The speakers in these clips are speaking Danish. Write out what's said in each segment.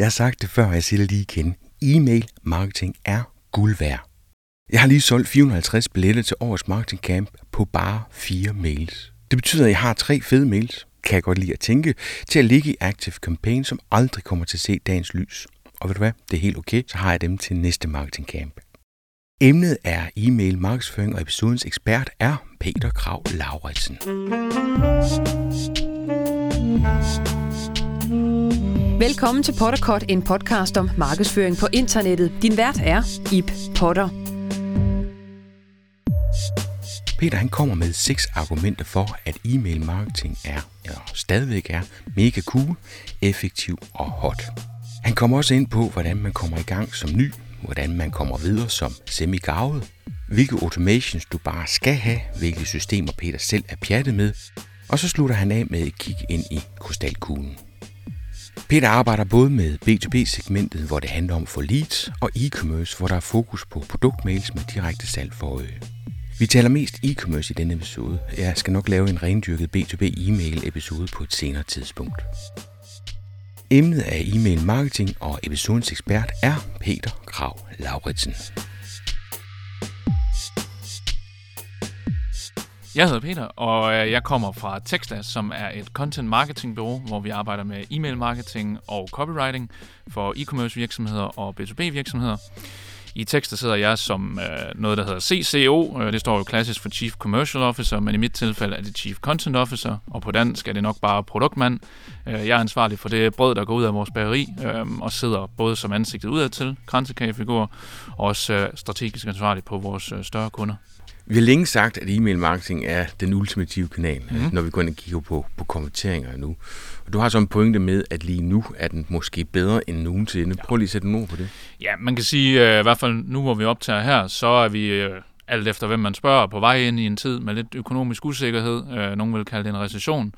Jeg har sagt det før, og jeg siger det lige igen. E-mail marketing er guld værd. Jeg har lige solgt 450 billetter til årets marketing camp på bare fire mails. Det betyder, at jeg har tre fede mails, kan jeg godt lide at tænke, til at ligge i Active Campaign, som aldrig kommer til at se dagens lys. Og ved du hvad? Det er helt okay, så har jeg dem til næste marketing camp. Emnet er e-mail markedsføring, og episodens ekspert er Peter Krav Lauritsen. Velkommen til Potterkort, en podcast om markedsføring på internettet. Din vært er Ip Potter. Peter han kommer med seks argumenter for, at e-mail marketing er, eller stadigvæk er, mega cool, effektiv og hot. Han kommer også ind på, hvordan man kommer i gang som ny, hvordan man kommer videre som semi hvilke automations du bare skal have, hvilke systemer Peter selv er pjattet med, og så slutter han af med et kig ind i krystalkuglen. Peter arbejder både med B2B-segmentet, hvor det handler om for leads, og e-commerce, hvor der er fokus på produktmails med direkte salg for øje. Vi taler mest e-commerce i denne episode. Jeg skal nok lave en rendyrket B2B e-mail episode på et senere tidspunkt. Emnet er e-mail marketing, og episodens ekspert er Peter Krav Lauritsen. Jeg hedder Peter, og øh, jeg kommer fra Texas, som er et content marketing bureau, hvor vi arbejder med e-mail marketing og copywriting for e-commerce virksomheder og B2B virksomheder. I Texas sidder jeg som øh, noget, der hedder CCO. Øh, det står jo klassisk for Chief Commercial Officer, men i mit tilfælde er det Chief Content Officer, og på dansk er det nok bare produktmand. Øh, jeg er ansvarlig for det brød, der går ud af vores bageri, øh, og sidder både som ansigtet udadtil, kransekagefigur, og også øh, strategisk ansvarlig på vores øh, større kunder. Vi har længe sagt, at e-mail marketing er den ultimative kanal, mm. når vi går ind og kigger på, på konverteringer nu. Og du har så en pointe med, at lige nu er den måske bedre end nogensinde. Prøv lige at sætte nogle ord på det. Ja, man kan sige, øh, i hvert fald nu, hvor vi optager her, så er vi øh, alt efter hvem man spørger, på vej ind i en tid med lidt økonomisk usikkerhed. Øh, nogen vil kalde det en recession,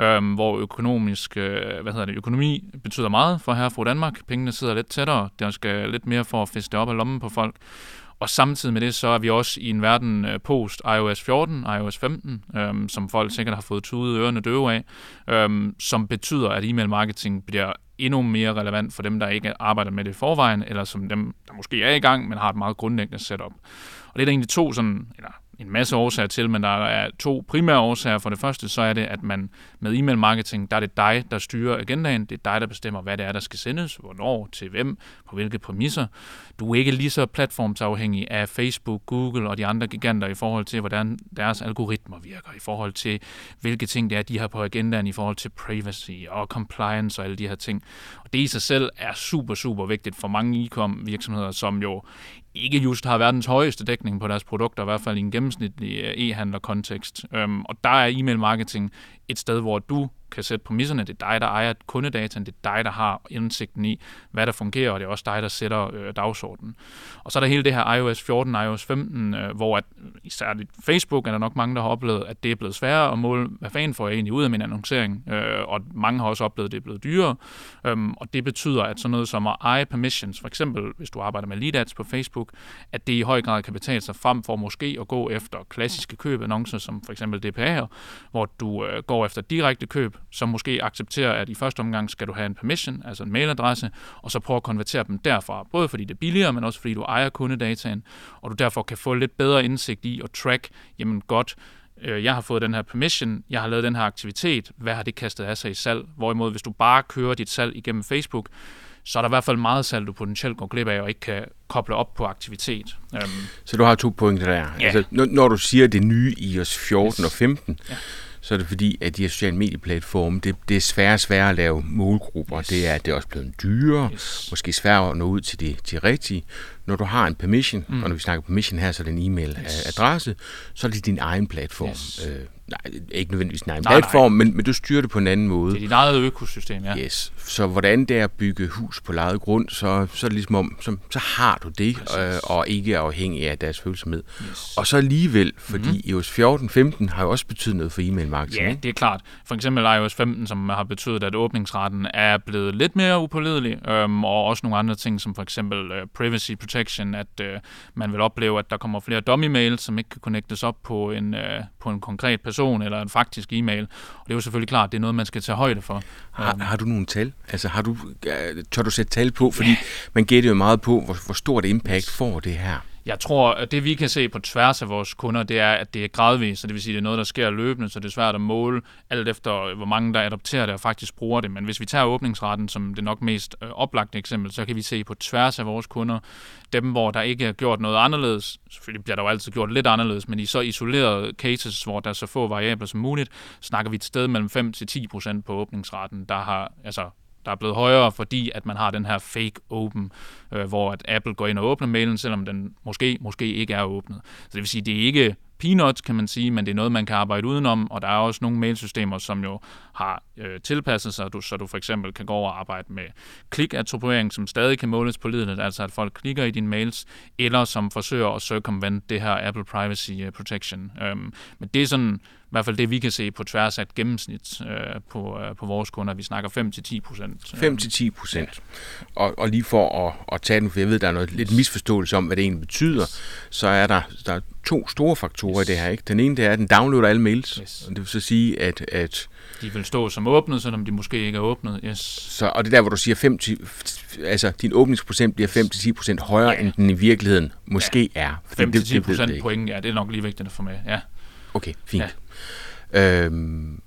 øh, hvor økonomisk, øh, hvad hedder det, økonomi betyder meget for her fra Danmark. Pengene sidder lidt tættere, der skal lidt mere for at feste op af lommen på folk. Og samtidig med det, så er vi også i en verden øh, post iOS 14, iOS 15, øhm, som folk sikkert har fået tudet ørerne døve af, øhm, som betyder, at e-mail marketing bliver endnu mere relevant for dem, der ikke arbejder med det i forvejen, eller som dem, der måske er i gang, men har et meget grundlæggende setup. Og det er der egentlig to sådan, eller en masse årsager til, men der er to primære årsager. For det første, så er det, at man med e-mail marketing, der er det dig, der styrer agendaen. Det er dig, der bestemmer, hvad det er, der skal sendes, hvornår, til hvem, på hvilke præmisser. Du er ikke lige så platformsafhængig af Facebook, Google og de andre giganter i forhold til, hvordan deres algoritmer virker, i forhold til, hvilke ting det er, de har på agendaen, i forhold til privacy og compliance og alle de her ting. Og det i sig selv er super, super vigtigt for mange e-com virksomheder, som jo ikke just har verdens højeste dækning på deres produkter, i hvert fald i en gennemsnitlig øh, e-handler-kontekst. Øhm, og der er e-mail marketing et sted, hvor du kan sætte præmisserne. Det er dig, der ejer kundedataen. Det er dig, der har indsigten i, hvad der fungerer, og det er også dig, der sætter øh, dagsordenen. Og så er der hele det her iOS 14, iOS 15, øh, hvor at, øh, især Facebook er der nok mange, der har oplevet, at det er blevet sværere at måle, hvad fanden får jeg egentlig ud af min annoncering, øh, og mange har også oplevet, at det er blevet dyrere. Øhm, og det betyder, at sådan noget som at eje permissions, for eksempel hvis du arbejder med lead ads på Facebook, at det i høj grad kan betale sig frem for måske at gå efter klassiske købannoncer, som for eksempel DPA'er, hvor du øh, går efter direkte køb, som måske accepterer, at i første omgang skal du have en permission, altså en mailadresse, og så prøve at konvertere dem derfra, både fordi det er billigere, men også fordi du ejer kundedataen, og du derfor kan få lidt bedre indsigt i at track, jamen godt, øh, jeg har fået den her permission, jeg har lavet den her aktivitet, hvad har det kastet af sig i salg? Hvorimod, hvis du bare kører dit salg igennem Facebook, så er der i hvert fald meget salg, du potentielt går glip af, og ikke kan koble op på aktivitet. Um, så du har to pointer der. Ja. Altså, når, når du siger det nye i os 14 yes. og 15, ja så er det fordi, at de her sociale medieplatforme, det, det er svært svært at lave målgrupper. Yes. Det er det er også blevet dyrere, yes. måske svært at nå ud til de, de rigtige. Når du har en permission, mm. og når vi snakker permission her, så er det en e-mail-adresse, yes. så er det din egen platform. Yes. Øh, nej, ikke nødvendigvis din egen nej, platform, nej. Men, men du styrer det på en anden måde. Det er dit eget økosystem, ja. Yes. Så hvordan det er at bygge hus på lejet grund, så, så er det ligesom om, så, så har du det, øh, og ikke er afhængig af deres følsomhed. Yes. Og så alligevel, fordi mm-hmm. iOS 14, 15 har jo også betydet noget for e-mail marketing. Ja, det er klart. For eksempel iOS 15, som har betydet, at åbningsraten er blevet lidt mere upålidelig, øhm, og også nogle andre ting, som for eksempel uh, privacy protection, at uh, man vil opleve, at der kommer flere dummy mails, som ikke kan connectes op på en, uh, på en konkret person, eller en faktisk e-mail. Og det er jo selvfølgelig klart, det er noget, man skal tage højde for. Har, øhm. har du nogle tal? Altså, har du, tør du sætte tal på? Fordi man gætter jo meget på, hvor, hvor stort impact får det her. Jeg tror, at det vi kan se på tværs af vores kunder, det er, at det er gradvist, så det vil sige, at det er noget, der sker løbende, så det er svært at måle alt efter, hvor mange der adopterer det og faktisk bruger det. Men hvis vi tager åbningsretten som det nok mest øh, oplagte eksempel, så kan vi se på tværs af vores kunder, dem hvor der ikke er gjort noget anderledes, selvfølgelig bliver der jo altid gjort lidt anderledes, men i så isolerede cases, hvor der er så få variabler som muligt, snakker vi et sted mellem 5-10% på åbningsretten, der har altså der er blevet højere, fordi at man har den her fake open, øh, hvor at Apple går ind og åbner mailen, selvom den måske, måske ikke er åbnet. Så det vil sige, det er ikke peanuts, kan man sige, men det er noget, man kan arbejde udenom, og der er også nogle mailsystemer, som jo har øh, tilpasset sig, så du for eksempel kan gå over og arbejde med klikattribuering, som stadig kan måles på lidet, altså at folk klikker i dine mails, eller som forsøger at circumvent det her Apple Privacy øh, Protection. Øhm, men det er sådan, hvert fald det, vi kan se på tværs af et gennemsnit øh, på, øh, på vores kunder. Vi snakker 5-10 procent. 5-10 procent. Ja. Og, og lige for at, at tage den, for jeg ved, der er noget lidt misforståelse om, hvad det egentlig betyder, så er der, der er to store faktorer yes. i det her. Ikke? Den ene, det er, at den downloader alle mails. Yes. Og det vil så sige, at, at de vil stå som åbnet, selvom de måske ikke er åbnet. Yes. Så, og det er der, hvor du siger, 5 altså din åbningsprocent bliver 5-10% højere, ja. end den i virkeligheden måske ja. er. 5-10% point, ja, det er nok lige vigtigt at få med. Ja. Okay, fint. Ja. Øhm,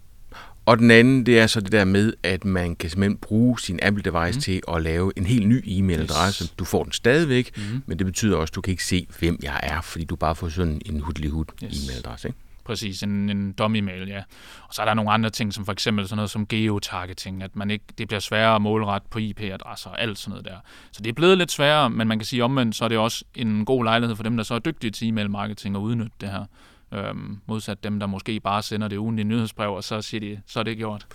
og den anden, det er så det der med, at man kan simpelthen bruge sin Apple device mm. til at lave en helt ny e-mailadresse. Yes. Du får den stadigvæk, mm. men det betyder også, at du kan ikke se, hvem jeg er, fordi du bare får sådan en hudlig hud yes. e-mailadresse. Ikke? Præcis, en, en dummy-mail, ja. Og så er der nogle andre ting, som for eksempel sådan noget som geotargeting, at man ikke, det bliver sværere at målrette på IP-adresser og alt sådan noget der. Så det er blevet lidt sværere, men man kan sige omvendt, så er det også en god lejlighed for dem, der så er dygtige til e-mail-marketing at udnytte det her. Øhm, modsat dem, der måske bare sender det ugentlige nyhedsbrev, og så siger de, så er det gjort.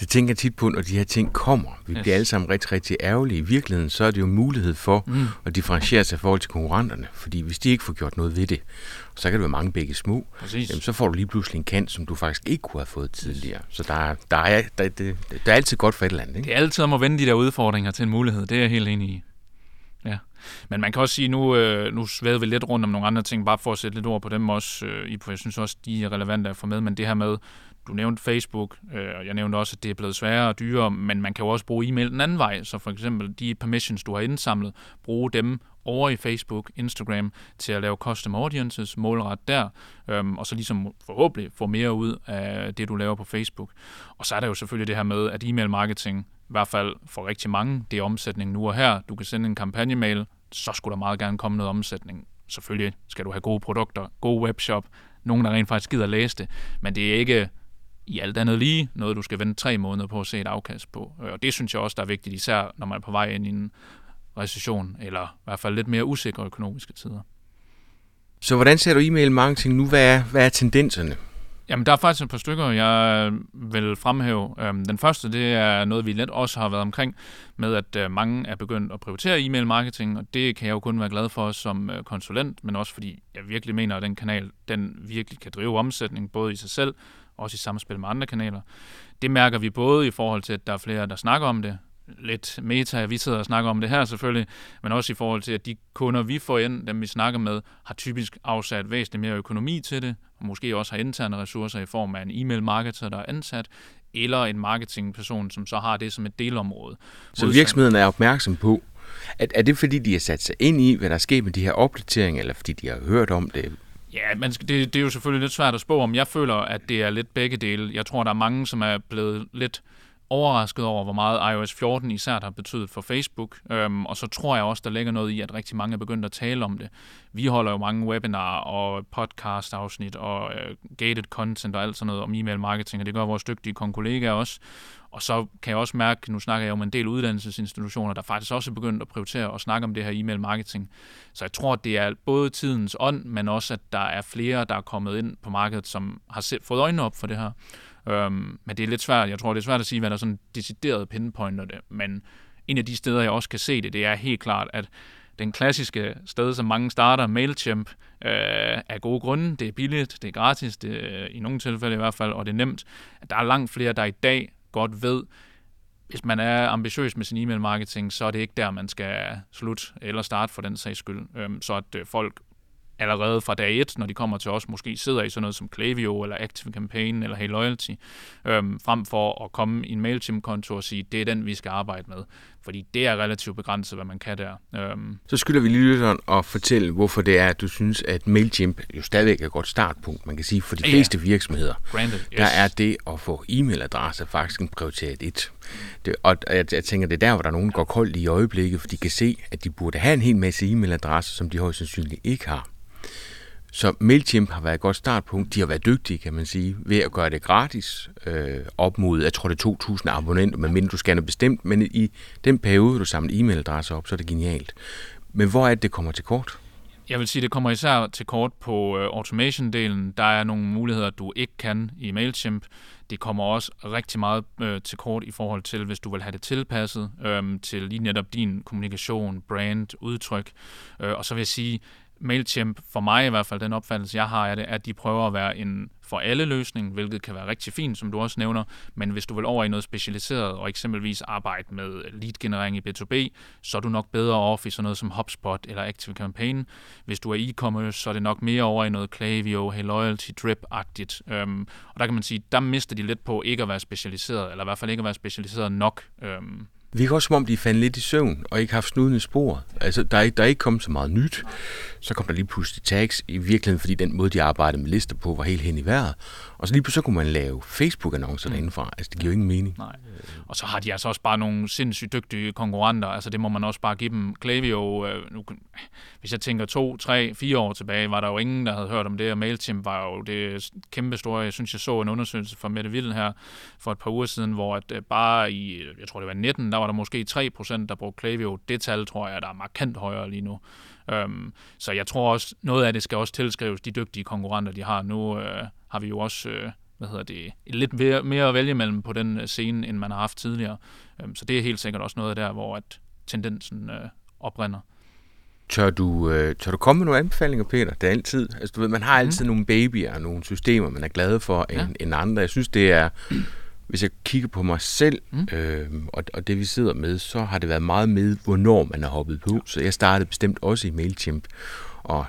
Det tænker jeg tit på, når de her ting kommer. Vi yes. bliver alle sammen rigtig, rigtig ærgerlige. I virkeligheden så er det jo mulighed for mm. at differentiere sig i forhold til konkurrenterne. Fordi hvis de ikke får gjort noget ved det, så kan det være mange begge små, jamen, så får du lige pludselig en kant, som du faktisk ikke kunne have fået tidligere. Så der, der, er, der, det, det er altid godt for et eller andet. Ikke? Det er altid om at vende de der udfordringer til en mulighed. Det er jeg helt enig i. Men man kan også sige, nu, øh, nu svæder vi lidt rundt om nogle andre ting, bare for at sætte lidt ord på dem også, øh, for jeg synes også, de er relevante at få med, men det her med, du nævnte Facebook, øh, og jeg nævnte også, at det er blevet sværere og dyrere, men man kan jo også bruge e-mail den anden vej, så for eksempel de permissions, du har indsamlet, bruge dem over i Facebook, Instagram, til at lave custom audiences, målret der, øhm, og så ligesom forhåbentlig få mere ud af det, du laver på Facebook. Og så er der jo selvfølgelig det her med, at e-mail marketing, i hvert fald for rigtig mange, det er omsætning nu og her. Du kan sende en kampagnemail, så skulle der meget gerne komme noget omsætning. Selvfølgelig skal du have gode produkter, god webshop, nogen, der rent faktisk gider læse det, men det er ikke i alt andet lige noget, du skal vente tre måneder på at se et afkast på. Øh, og det synes jeg også, der er vigtigt, især når man er på vej ind i en recession, eller i hvert fald lidt mere usikre økonomiske tider. Så hvordan ser du e-mail marketing nu? Hvad er, hvad er tendenserne? Jamen, der er faktisk et par stykker, jeg vil fremhæve. Øhm, den første, det er noget, vi lidt også har været omkring, med at øh, mange er begyndt at prioritere e-mail marketing, og det kan jeg jo kun være glad for som øh, konsulent, men også fordi jeg virkelig mener, at den kanal, den virkelig kan drive omsætning, både i sig selv, og også i samspil med andre kanaler. Det mærker vi både i forhold til, at der er flere, der snakker om det, lidt meta, vi sidder og snakker om det her selvfølgelig, men også i forhold til, at de kunder, vi får ind, dem vi snakker med, har typisk afsat væsentligt mere økonomi til det, og måske også har interne ressourcer i form af en e-mail-marketer, der er ansat, eller en marketingperson, som så har det som et delområde. Så virksomheden er opmærksom på, at er det fordi, de har sat sig ind i, hvad der sker med de her opdateringer, eller fordi de har hørt om det? Ja, men det, det er jo selvfølgelig lidt svært at spå om. Jeg føler, at det er lidt begge dele. Jeg tror, der er mange, som er blevet lidt overrasket over, hvor meget iOS 14 især har betydet for Facebook. Øhm, og så tror jeg også, der ligger noget i, at rigtig mange er begyndt at tale om det. Vi holder jo mange webinarer og podcast-afsnit og øh, gated content og alt sådan noget om e-mail marketing, og det gør vores dygtige kollegaer også. Og så kan jeg også mærke, nu snakker jeg om en del uddannelsesinstitutioner, der faktisk også er begyndt at prioritere at snakke om det her e-mail marketing. Så jeg tror, det er både tidens ånd, men også, at der er flere, der er kommet ind på markedet, som har fået øjnene op for det her. Øhm, men det er lidt svært. Jeg tror, det er svært at sige, hvad der sådan decideret pinpointer det. Men en af de steder, jeg også kan se det, det er helt klart, at den klassiske sted, som mange starter, MailChimp, øh, af gode grunde. Det er billigt, det er gratis, det er, i nogle tilfælde i hvert fald, og det er nemt. Der er langt flere, der i dag godt ved, hvis man er ambitiøs med sin e-mail marketing, så er det ikke der, man skal slutte eller starte for den sags skyld. Øhm, så at øh, folk allerede fra dag 1, når de kommer til os, måske sidder i sådan noget som Klaviyo eller Active Campaign eller Hey Loyalty, øhm, frem for at komme i en MailChimp-konto og sige, det er den, vi skal arbejde med. Fordi det er relativt begrænset, hvad man kan der. Øhm. Så skylder vi lige lytteren at fortælle, hvorfor det er, at du synes, at MailChimp jo stadigvæk er et godt startpunkt. Man kan sige, for de fleste ja. virksomheder, Granted, yes. der er det at få e-mailadresse faktisk en prioritet 1. Det, og jeg, jeg tænker, det er der, hvor der er nogen, der går koldt i øjeblikket, for de kan se, at de burde have en hel masse e-mailadresser, som de højst sandsynligt ikke har. Så MailChimp har været et godt startpunkt. De har været dygtige, kan man sige, ved at gøre det gratis øh, op mod, jeg tror det er 2.000 abonnenter, medmindre du scanner bestemt, men i den periode, du samler e-mailadresser op, så er det genialt. Men hvor er det, det kommer til kort? Jeg vil sige, det kommer især til kort på uh, automation-delen. Der er nogle muligheder, du ikke kan i MailChimp. Det kommer også rigtig meget øh, til kort i forhold til, hvis du vil have det tilpasset øh, til lige netop din kommunikation, brand, udtryk. Øh, og så vil jeg sige, MailChimp, for mig i hvert fald, den opfattelse, jeg har af det, er, at de prøver at være en for alle løsning, hvilket kan være rigtig fint, som du også nævner, men hvis du vil over i noget specialiseret og eksempelvis arbejde med lead-generering i B2B, så er du nok bedre off i sådan noget som HubSpot eller Active Campaign. Hvis du er e-commerce, så er det nok mere over i noget Klaviyo, Hey Loyalty, Drip-agtigt. Øhm, og der kan man sige, der mister de lidt på ikke at være specialiseret, eller i hvert fald ikke at være specialiseret nok. Øhm, vi kan også som om, de fandt lidt i søvn og ikke haft snuden i spor. Altså, der er, der er ikke kommet så meget nyt. Så kom der lige pludselig tags i virkeligheden, fordi den måde, de arbejdede med lister på, var helt hen i vejret. Og så lige pludselig så kunne man lave Facebook-annoncer mm. derindefra. Altså, det giver jo ingen mening. Nej. Og så har de altså også bare nogle sindssygt dygtige konkurrenter. Altså, det må man også bare give dem. Klaviyo, øh, nu, hvis jeg tænker to, tre, fire år tilbage, var der jo ingen, der havde hørt om det, og MailChimp var jo det kæmpe store. Jeg synes, jeg så en undersøgelse fra Mette Vild her for et par uger siden, hvor at øh, bare i, jeg tror det var 19, der var der måske 3 procent, der brugte Klaviyo. Det tal, tror jeg, der er markant højere lige nu. Um, så jeg tror også, noget af det skal også tilskrives de dygtige konkurrenter, de har. Nu uh, har vi jo også uh, hvad hedder det, lidt mere, at vælge mellem på den scene, end man har haft tidligere. Um, så det er helt sikkert også noget der, hvor at tendensen uh, oprinder. Tør du, øh, tør du komme med nogle anbefalinger, Peter? Det er altid, altså du ved, man har altid mm. nogle babyer og nogle systemer, man er glad for ja. end, end andre. Jeg synes, det er, hvis jeg kigger på mig selv, mm. øh, og, og det vi sidder med, så har det været meget med, hvornår man er hoppet på. Så jeg startede bestemt også i MailChimp, og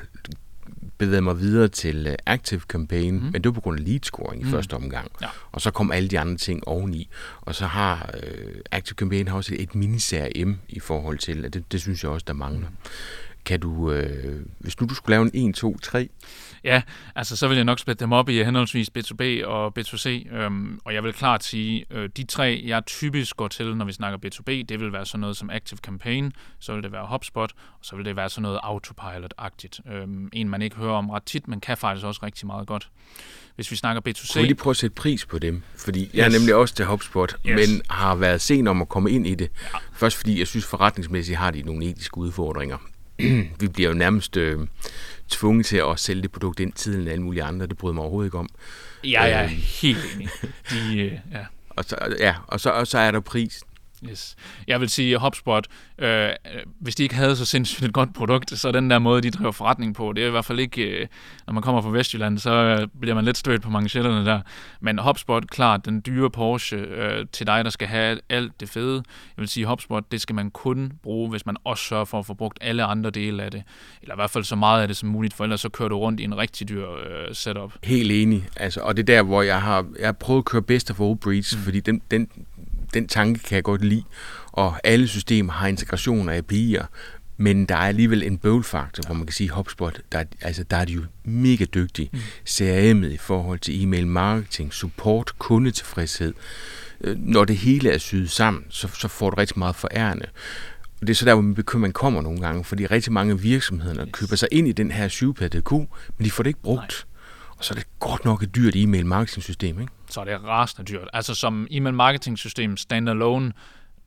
bevægede mig videre til uh, Active Campaign, mm. men det var på grund af lead scoring i mm. første omgang. Ja. Og så kom alle de andre ting oveni. Og så har uh, Active Campaign har også et, et mini-CRM i forhold til, at det, det synes jeg også, der mangler. Mm. Kan du, øh, hvis nu du skulle lave en 1, 2, 3? Ja, altså så vil jeg nok splitte dem op i henholdsvis B2B og B2C, øhm, og jeg vil klart sige, øh, de tre, jeg typisk går til, når vi snakker B2B, det vil være sådan noget som Active Campaign, så vil det være HubSpot, og så vil det være sådan noget Autopilot-agtigt. Øhm, en, man ikke hører om ret tit, men kan faktisk også rigtig meget godt. Hvis vi snakker B2C... Kunne lige prøve at sætte pris på dem? Fordi yes. jeg er nemlig også til HubSpot, yes. men har været sen om at komme ind i det. Ja. Først fordi jeg synes forretningsmæssigt har de nogle etiske udfordringer. vi bliver jo nærmest øh, tvunget til at sælge det produkt ind tiden end alle mulige andre. Det bryder mig overhovedet ikke om. Ja, jeg er øh, helt enig. De, øh, ja. Og så, ja, og så, og så er der pris. Yes. Jeg vil sige, HubSpot, øh, hvis de ikke havde så sindssygt et godt produkt, så den der måde, de driver forretning på, det er i hvert fald ikke, øh, når man kommer fra Vestjylland, så øh, bliver man lidt stødt på manchetterne der. Men HubSpot, klart, den dyre Porsche øh, til dig, der skal have alt det fede. Jeg vil sige, HubSpot, det skal man kun bruge, hvis man også sørger for at få brugt alle andre dele af det. Eller i hvert fald så meget af det som muligt, for ellers så kører du rundt i en rigtig dyr øh, setup. Helt enig. Altså, og det er der, hvor jeg har, jeg har prøvet at køre best of all breeds, mm. fordi den, den, den tanke kan jeg godt lide. Og alle systemer har integration af API'er, men der er alligevel en bøvlfaktor, hvor man kan sige, HubSpot, der, altså, der er de jo mega dygtige. Mm. CRM'et i forhold til e-mail marketing, support, kundetilfredshed. Øh, når det hele er syet sammen, så, så får du rigtig meget forærende. Og det er så der, hvor min bekymring kommer nogle gange, fordi rigtig mange af virksomhederne yes. køber sig ind i den her 7 PDQ, men de får det ikke brugt. Nej. Og så er det godt nok et dyrt e-mail marketing system, ikke? Så er det rasende dyrt. Altså som e-mail marketing system standalone,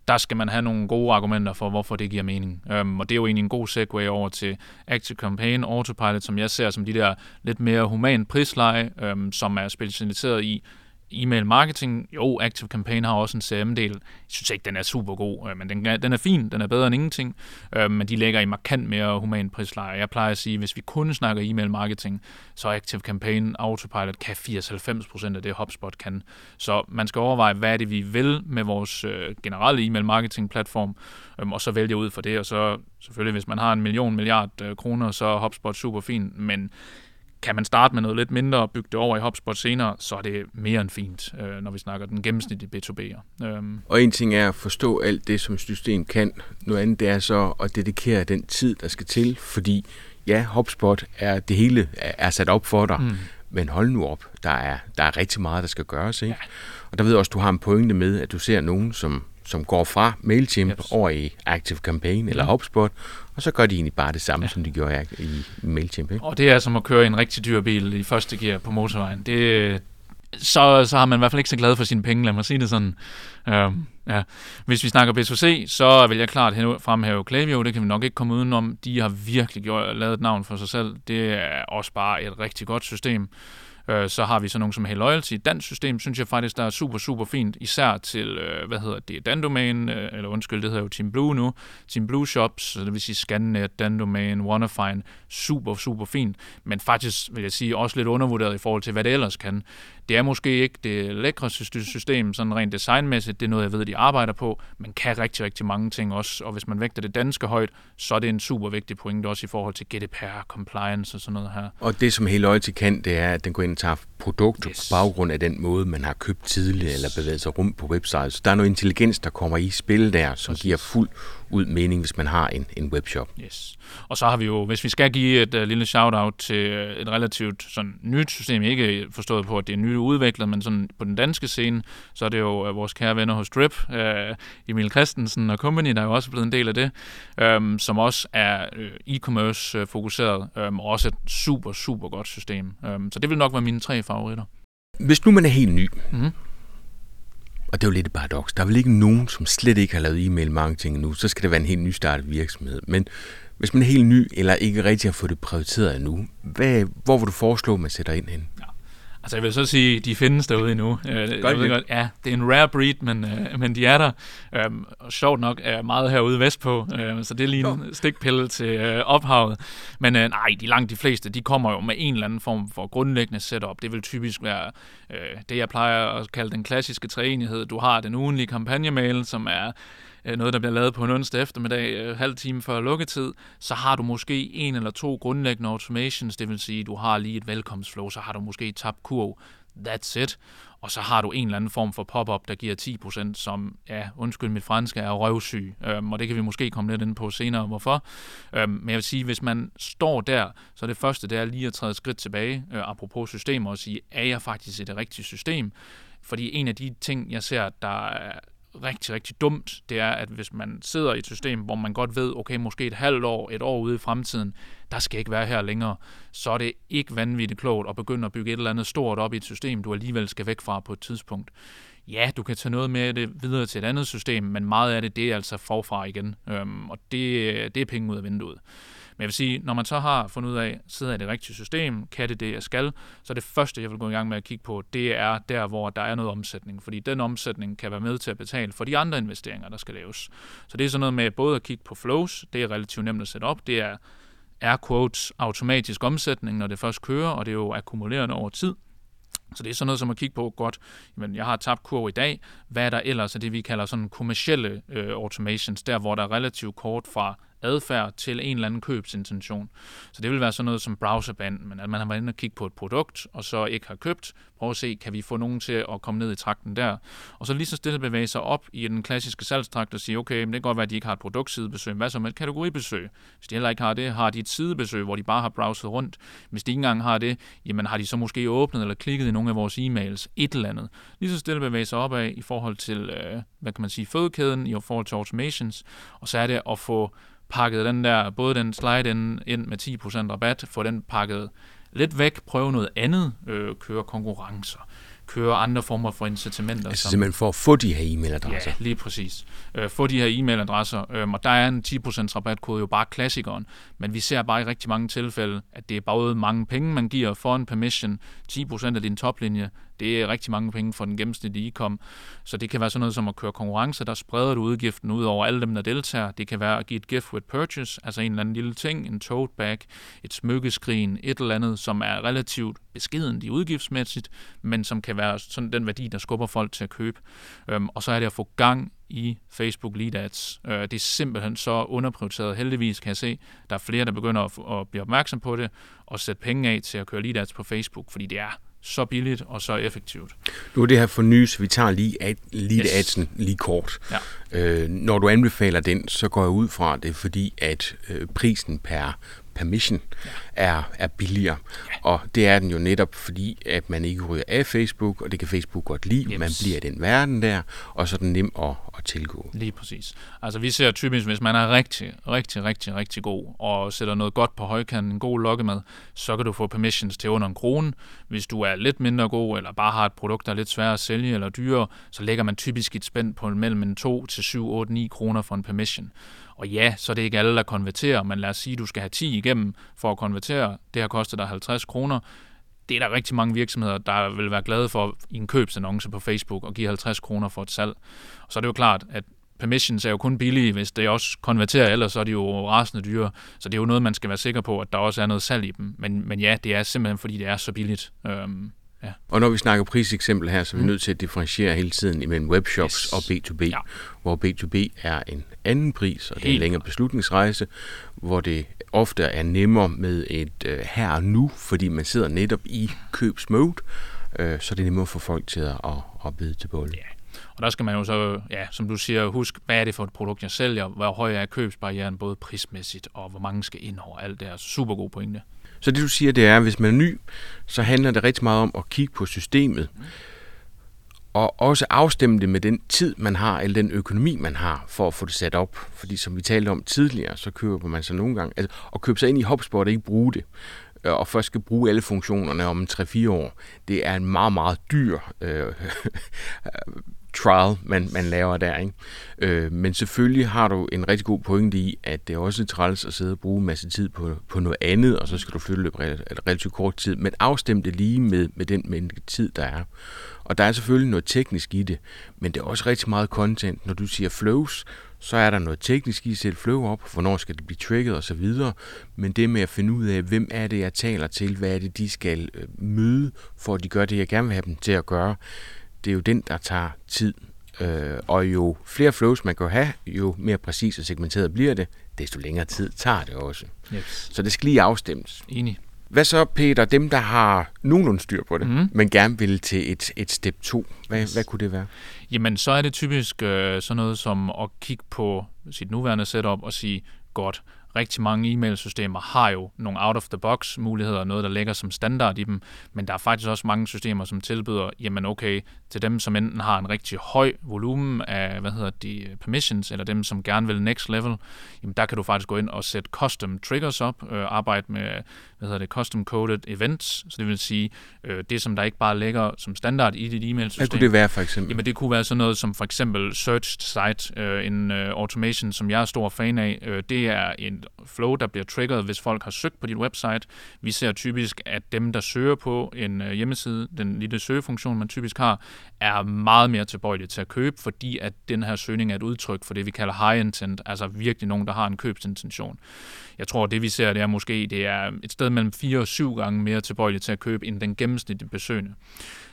der skal man have nogle gode argumenter for, hvorfor det giver mening. Øhm, og det er jo egentlig en god segue over til Active Campaign, Autopilot, som jeg ser som de der lidt mere human prisleje, øhm, som er specialiseret i e-mail marketing, jo, Active Campaign har også en CRM-del. Jeg synes ikke, den er super god, øh, men den, den er fin, den er bedre end ingenting, øh, men de ligger i markant mere human prisleje. Jeg plejer at sige, hvis vi kun snakker e-mail marketing, så Active Campaign Autopilot kan 80-90% af det HubSpot kan. Så man skal overveje, hvad er det, vi vil med vores øh, generelle e-mail marketing platform, øh, og så vælge ud for det, og så selvfølgelig, hvis man har en million milliard øh, kroner, så er HubSpot super fint, men kan man starte med noget lidt mindre og bygge det over i HubSpot senere, så er det mere end fint, øh, når vi snakker den gennemsnitlige B2B'er. Øhm. Og en ting er at forstå alt det, som system kan. Noget andet det er så at dedikere den tid, der skal til, fordi ja, HubSpot er det hele er sat op for dig, mm. men hold nu op, der er, der er rigtig meget, der skal gøres. Ikke? Ja. Og der ved jeg også, du har en pointe med, at du ser nogen, som som går fra MailChimp yes. over i Active Campaign eller mm. HubSpot, og så gør de egentlig bare det samme, ja. som de gjorde i MailChimp. Ikke? Og det er som at køre i en rigtig dyr bil i første gear på motorvejen. Det, så, så har man i hvert fald ikke så glad for sine penge, lad mig sige det sådan. Øhm, ja. Hvis vi snakker B2C, så vil jeg klart fremhæve Klaviyo, det kan vi nok ikke komme udenom. De har virkelig gjort, lavet et navn for sig selv. Det er også bare et rigtig godt system. Øh, så har vi så nogle som Hey Loyalty. Dansk system synes jeg faktisk, der er super, super fint, især til, øh, hvad hedder det, Dandomain, øh, eller undskyld, det hedder jo Team Blue nu, Team Blue Shops, så det vil sige Scannet, Dandomain, Wannafine, super, super fint, men faktisk vil jeg sige også lidt undervurderet i forhold til, hvad det ellers kan. Det er måske ikke det lækre system, sådan rent designmæssigt, det er noget, jeg ved, de arbejder på, men kan rigtig, rigtig mange ting også, og hvis man vægter det danske højt, så er det en super vigtig point også i forhold til GDPR, compliance og sådan noget her. Og det, som Hey Loyalty kan, det er, at den går ind tager produkt yes. på baggrund af den måde, man har købt tidligere eller bevæget sig rundt på websitet. Så der er noget intelligens, der kommer i spil der, som Præcis. giver fuld ud mening, hvis man har en, en webshop. Yes. Og så har vi jo, hvis vi skal give et uh, lille shout-out til et relativt sådan, nyt system, ikke forstået på, at det er nyt udviklet, men sådan på den danske scene, så er det jo uh, vores kære venner hos Drip, uh, Emil Christensen og Company, der er jo også blevet en del af det, um, som også er uh, e-commerce fokuseret, um, og også et super, super godt system. Um, så det vil nok være mine tre favoritter. Hvis nu man er helt ny, mm-hmm og det er jo lidt et paradoks. Der er vel ikke nogen, som slet ikke har lavet e-mail marketing endnu, så skal det være en helt nystartet virksomhed. Men hvis man er helt ny, eller ikke rigtig har fået det prioriteret endnu, hvad, hvor vil du foreslå, at man sætter ind hen? Altså jeg vil så sige, de findes derude endnu. Øh, ved godt, ja, det er en rare breed, men, øh, men de er der. Øhm, og sjovt nok er meget herude vestpå, øh, så det er lige en stikpille til øh, ophavet. Men øh, nej, de langt de fleste, de kommer jo med en eller anden form for grundlæggende setup. Det vil typisk være øh, det, jeg plejer at kalde den klassiske træenighed. Du har den ugenlige kampagnemail, som er øh, Øh, noget, der bliver lavet på en onsdag eftermiddag, øh, halv time før lukketid, så har du måske en eller to grundlæggende automations, det vil sige, du har lige et velkomstflow, så har du måske tabt kurv, that's it. Og så har du en eller anden form for pop-up, der giver 10%, som, ja, undskyld mit franske, er røvsyg. Øhm, og det kan vi måske komme lidt ind på senere, hvorfor. Øhm, men jeg vil sige, hvis man står der, så det første, det er lige at træde skridt tilbage, øh, apropos systemer, og sige, er jeg faktisk i det rigtige system? Fordi en af de ting, jeg ser, der rigtig, rigtig dumt, det er, at hvis man sidder i et system, hvor man godt ved, okay, måske et halvt år, et år ude i fremtiden, der skal ikke være her længere, så er det ikke vanvittigt klogt at begynde at bygge et eller andet stort op i et system, du alligevel skal væk fra på et tidspunkt. Ja, du kan tage noget med det videre til et andet system, men meget af det, det er altså forfra igen, øhm, og det, det er penge ud af vinduet. Men jeg vil sige, når man så har fundet ud af, sidder i det rigtige system, kan det det, jeg skal, så det første, jeg vil gå i gang med at kigge på, det er der, hvor der er noget omsætning. Fordi den omsætning kan være med til at betale for de andre investeringer, der skal laves. Så det er sådan noget med både at kigge på flows, det er relativt nemt at sætte op, det er air quotes automatisk omsætning, når det først kører, og det er jo akkumulerende over tid. Så det er sådan noget som at kigge på, godt, men jeg har tabt kurv i dag, hvad er der ellers af det, vi kalder sådan kommersielle øh, automations, der hvor der er relativt kort fra adfærd til en eller anden købsintention. Så det vil være sådan noget som browserband, men at man har været inde og kigge på et produkt, og så ikke har købt. Prøv at se, kan vi få nogen til at komme ned i trakten der? Og så lige så stille bevæge sig op i den klassiske salgstrakt og sige, okay, men det kan godt være, at de ikke har et produktsidebesøg. Hvad så med et kategoribesøg? Hvis de heller ikke har det, har de et sidebesøg, hvor de bare har browset rundt. Hvis de ikke engang har det, jamen har de så måske åbnet eller klikket i nogle af vores e-mails, et eller andet. Lige så stille bevæge sig opad i forhold til, øh, hvad kan man sige, fødekæden, i forhold til automations, og så er det at få pakket den der, både den slide ind, ind med 10% rabat, få den pakket lidt væk, prøve noget andet, øh, køre konkurrencer, køre andre former for incitamenter. Altså som, simpelthen for at få de her e-mailadresser? Ja, lige præcis. Øh, få de her e-mailadresser, øh, og der er en 10% rabatkode jo bare klassikeren, men vi ser bare i rigtig mange tilfælde, at det er både mange penge, man giver for en permission, 10% af din toplinje, det er rigtig mange penge for den gennemsnitlige e-com. Så det kan være sådan noget som at køre konkurrence, der spreder du udgiften ud over alle dem, der deltager. Det kan være at give et gift with purchase, altså en eller anden lille ting, en tote bag, et smykkeskrin, et eller andet, som er relativt beskedent i udgiftsmæssigt, men som kan være sådan den værdi, der skubber folk til at købe. Øhm, og så er det at få gang i Facebook Lead Ads. Øh, det er simpelthen så underprioriteret. Heldigvis kan jeg se, der er flere, der begynder at, at blive opmærksom på det og sætte penge af til at køre Lead Ads på Facebook, fordi det er så billigt og så effektivt. Nu er det her fornyelse, vi tager lige, ad, lead yes. adsen lige kort. Ja. Øh, når du anbefaler den, så går jeg ud fra det, fordi at øh, prisen per permission ja. er, er billigere. Ja. Og det er den jo netop fordi, at man ikke ryger af Facebook, og det kan Facebook godt lide. Yes. Man bliver i den verden der, og så er den nem at, at tilgå. Lige præcis. Altså vi ser typisk, hvis man er rigtig, rigtig, rigtig, rigtig god, og sætter noget godt på højkanten, en god lokkemad, så kan du få permissions til under en krone. Hvis du er lidt mindre god, eller bare har et produkt, der er lidt svært at sælge eller dyrere, så lægger man typisk et spænd på mellem en 2 til 7, 8, 9 kroner for en permission. Og ja, så det er ikke alle, der konverterer, men lad os sige, at du skal have 10 igennem for at konvertere. Det har kostet dig 50 kroner. Det er der rigtig mange virksomheder, der vil være glade for i en købsannonce på Facebook og give 50 kroner for et salg. Og så er det jo klart, at permissions er jo kun billige, hvis det også konverterer, ellers så er de jo rasende dyre. Så det er jo noget, man skal være sikker på, at der også er noget salg i dem. Men, men ja, det er simpelthen, fordi det er så billigt. Øhm, Ja. Og når vi snakker priseksempel her, så er vi mm. nødt til at differentiere hele tiden imellem webshops yes. og B2B, ja. hvor B2B er en anden pris, og Helt det er en længere beslutningsrejse, hvor det ofte er nemmere med et uh, her og nu, fordi man sidder netop i købsmode, uh, så er det nemmere for folk til at, at, at bide til bålet. Ja. Og der skal man jo så, ja, som du siger, huske, hvad er det for et produkt, jeg sælger, hvor høj er købsbarrieren, både prismæssigt og hvor mange skal ind over alt det her. Super god pointe. Så det du siger, det er, at hvis man er ny, så handler det rigtig meget om at kigge på systemet, og også afstemme det med den tid, man har, eller den økonomi, man har, for at få det sat op. Fordi som vi talte om tidligere, så køber man sig nogle gange, altså at købe sig ind i HubSpot og ikke bruge det, øh, og først skal bruge alle funktionerne om 3-4 år, det er en meget, meget dyr øh, trial, man, man laver der. Ikke? Øh, men selvfølgelig har du en rigtig god pointe i, at det er også træls at sidde og bruge en masse tid på, på noget andet, og så skal du flytte løbet relativt, relativt kort tid. Men afstem det lige med, med den mængde tid, der er. Og der er selvfølgelig noget teknisk i det, men det er også rigtig meget content. Når du siger flows, så er der noget teknisk i at sætte flow op, hvornår skal det blive trigget osv. Men det med at finde ud af, hvem er det, jeg taler til, hvad er det, de skal øh, møde, for at de gør det, jeg gerne vil have dem til at gøre, det er jo den, der tager tid. Øh, og jo flere flows man kan have, jo mere præcis og segmenteret bliver det, desto længere tid tager det også. Yes. Så det skal lige afstemmes. Enig. Hvad så, Peter, dem, der har nogenlunde styr på det, mm. men gerne vil til et, et step 2, hvad, yes. hvad kunne det være? Jamen, så er det typisk øh, sådan noget som at kigge på sit nuværende setup og sige, godt, rigtig mange e-mailsystemer har jo nogle out-of-the-box muligheder, noget der ligger som standard i dem, men der er faktisk også mange systemer, som tilbyder, jamen okay, til dem, som enten har en rigtig høj volumen af, hvad hedder de, permissions, eller dem, som gerne vil next level, jamen der kan du faktisk gå ind og sætte custom triggers op, øh, arbejde med, hvad hedder det, custom coded events, så det vil sige, øh, det som der ikke bare ligger som standard i dit e-mailsystem. Hvad kunne det være for eksempel? Jamen det kunne være sådan noget som for eksempel search site, øh, en øh, automation, som jeg er stor fan af, øh, det er en flow, der bliver triggeret, hvis folk har søgt på dit website. Vi ser typisk, at dem, der søger på en øh, hjemmeside, den lille søgefunktion, man typisk har, er meget mere tilbøjelige til at købe, fordi at den her søgning er et udtryk for det, vi kalder high intent, altså virkelig nogen, der har en købsintention. Jeg tror, det vi ser, det er måske det er et sted mellem 4 og 7 gange mere tilbøjelige til at købe, end den gennemsnitlige besøgende.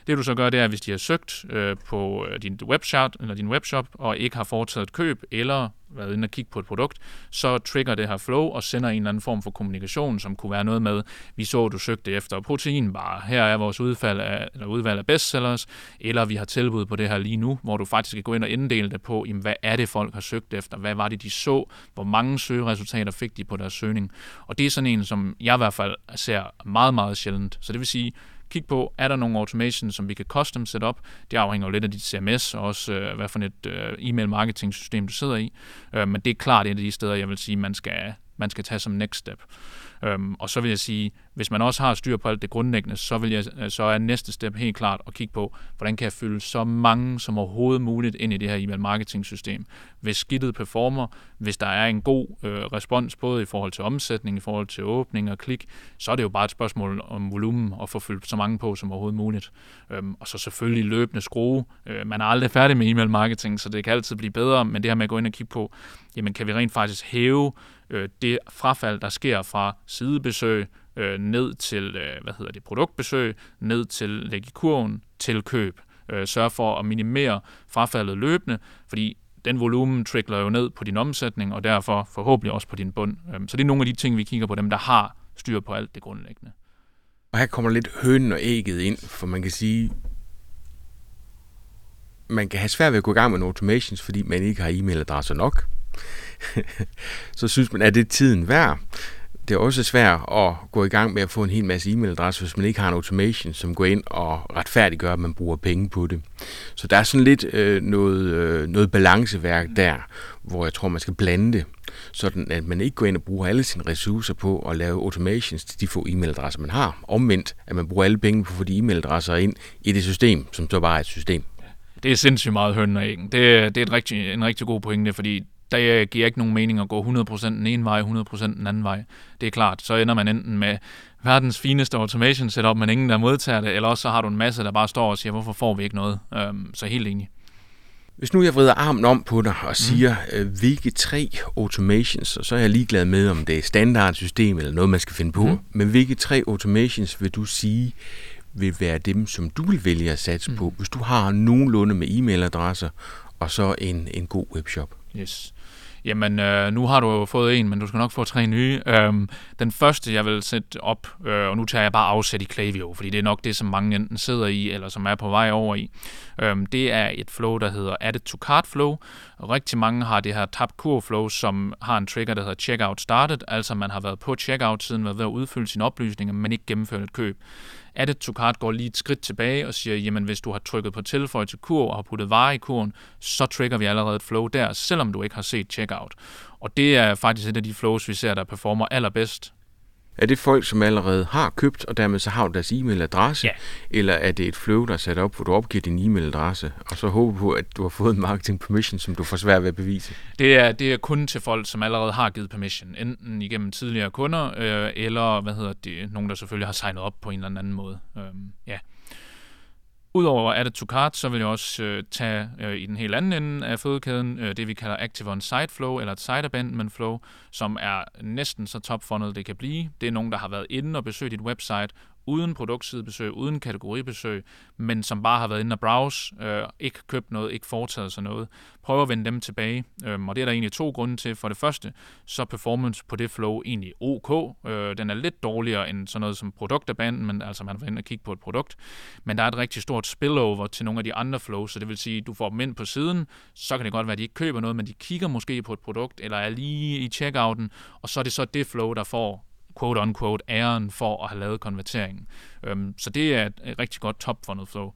Det du så gør, det er, hvis de har søgt øh, på øh, din webshop, eller din webshop og ikke har foretaget et køb, eller været inde og kigge på et produkt, så trigger det her flow og sender en eller anden form for kommunikation, som kunne være noget med, vi så, at du søgte efter proteinbar, her er vores udfald af, eller udvalg af bestsellers, eller vi har tilbud på det her lige nu, hvor du faktisk kan gå ind og inddele det på, jamen, hvad er det, folk har søgt efter, hvad var det, de så, hvor mange søgeresultater fik de på deres søgning. Og det er sådan en, som jeg i hvert fald ser meget, meget sjældent. Så det vil sige, kig på, er der nogle automation, som vi kan custom set op. Det afhænger jo lidt af dit CMS, og også øh, hvad for et øh, e-mail marketing system, du sidder i. Øh, men det er klart et af de steder, jeg vil sige, man skal, man skal tage som next step. Øhm, og så vil jeg sige, hvis man også har styr på alt det grundlæggende, så, vil jeg, øh, så er næste step helt klart at kigge på, hvordan kan jeg fylde så mange som overhovedet muligt ind i det her e-mail marketing system. Hvis skidtet performer, hvis der er en god øh, respons både i forhold til omsætning, i forhold til åbning og klik, så er det jo bare et spørgsmål om volumen og få fyldt så mange på som overhovedet muligt. Øhm, og så selvfølgelig løbende skrue. Øh, man er aldrig færdig med e-mail marketing, så det kan altid blive bedre, men det her med at gå ind og kigge på, jamen kan vi rent faktisk hæve øh, det frafald, der sker fra sidebesøg øh, ned til øh, hvad hedder det, produktbesøg, ned til læg i kurven, til køb. Øh, sørge for at minimere frafaldet løbende, fordi den volumen trickler jo ned på din omsætning, og derfor forhåbentlig også på din bund. Øh, så det er nogle af de ting, vi kigger på, dem der har styr på alt det grundlæggende. Og her kommer lidt hønen og ægget ind, for man kan sige, man kan have svært ved at gå i gang med en automations, fordi man ikke har e-mailadresser nok. så synes man, at det er tiden værd. Det er også svært at gå i gang med at få en hel masse e-mailadresser, hvis man ikke har en automation, som går ind og retfærdiggør, at man bruger penge på det. Så der er sådan lidt øh, noget, øh, noget balanceværk der, hvor jeg tror, man skal blande det, sådan at man ikke går ind og bruger alle sine ressourcer på at lave automations til de få e-mailadresser, man har. Omvendt, at man bruger alle penge på at få de e-mailadresser ind i det system, som så bare er et system. Det er sindssygt meget høn og æggen. Det, det er et rigtig, en rigtig god pointe, fordi der giver ikke nogen mening at gå 100% den ene vej, 100% den anden vej. Det er klart, så ender man enten med verdens fineste automation setup, men ingen der modtager det, eller også så har du en masse, der bare står og siger, hvorfor får vi ikke noget? Øhm, så helt enig. Hvis nu jeg vrider armen om på dig og siger, mm. øh, hvilke tre automations, og så er jeg ligeglad med, om det er standardsystem eller noget, man skal finde på, mm. men hvilke tre automations vil du sige, vil være dem, som du vil vælge at satse mm. på, hvis du har nogenlunde med e-mailadresser og så en, en god webshop? Yes. Jamen, øh, nu har du jo fået en, men du skal nok få tre nye. Øhm, den første, jeg vil sætte op, øh, og nu tager jeg bare afsæt i Klaviyo, fordi det er nok det, som mange enten sidder i, eller som er på vej over i. Øhm, det er et flow, der hedder Added to Cart Flow. Rigtig mange har det her tab kur flow, som har en trigger, der hedder Checkout Started, altså man har været på checkout-siden, været ved at udfylde sine oplysninger, men ikke gennemført et køb. Added to Tukart går lige et skridt tilbage og siger, jamen hvis du har trykket på tilføj til kur og har puttet varer i kurven, så trigger vi allerede et flow der, selvom du ikke har set checkout. Og det er faktisk et af de flows, vi ser, der performer allerbedst er det folk, som allerede har købt, og dermed så har du deres e-mailadresse? Ja. Eller er det et flow, der er sat op, hvor du opgiver din e-mailadresse, og så håber på, at du har fået en marketing permission, som du får svært ved at bevise? Det er, det er kun til folk, som allerede har givet permission, enten igennem tidligere kunder, øh, eller hvad hedder det, nogen, der selvfølgelig har signet op på en eller anden måde. Øh, ja. Udover Added to Cart, så vil jeg også øh, tage øh, i den helt anden ende af fødekæden øh, det, vi kalder Active on Site Flow, eller et Site Abandonment Flow, som er næsten så topfundet det kan blive. Det er nogen, der har været inde og besøgt dit website, uden produktsidebesøg, uden kategoribesøg, men som bare har været inde og browse, øh, ikke købt noget, ikke foretaget sig noget. Prøv at vende dem tilbage, øh, og det er der egentlig to grunde til. For det første, så er performance på det flow egentlig ok. Øh, den er lidt dårligere end sådan noget som produktabandonment, altså man var inde og kigge på et produkt, men der er et rigtig stort spillover til nogle af de andre flows, så det vil sige, du får dem ind på siden, så kan det godt være, at de ikke køber noget, men de kigger måske på et produkt, eller er lige i checkouten, og så er det så det flow, der får quote-unquote æren for at have lavet konverteringen. Øhm, så det er et, rigtig godt top-funnel flow.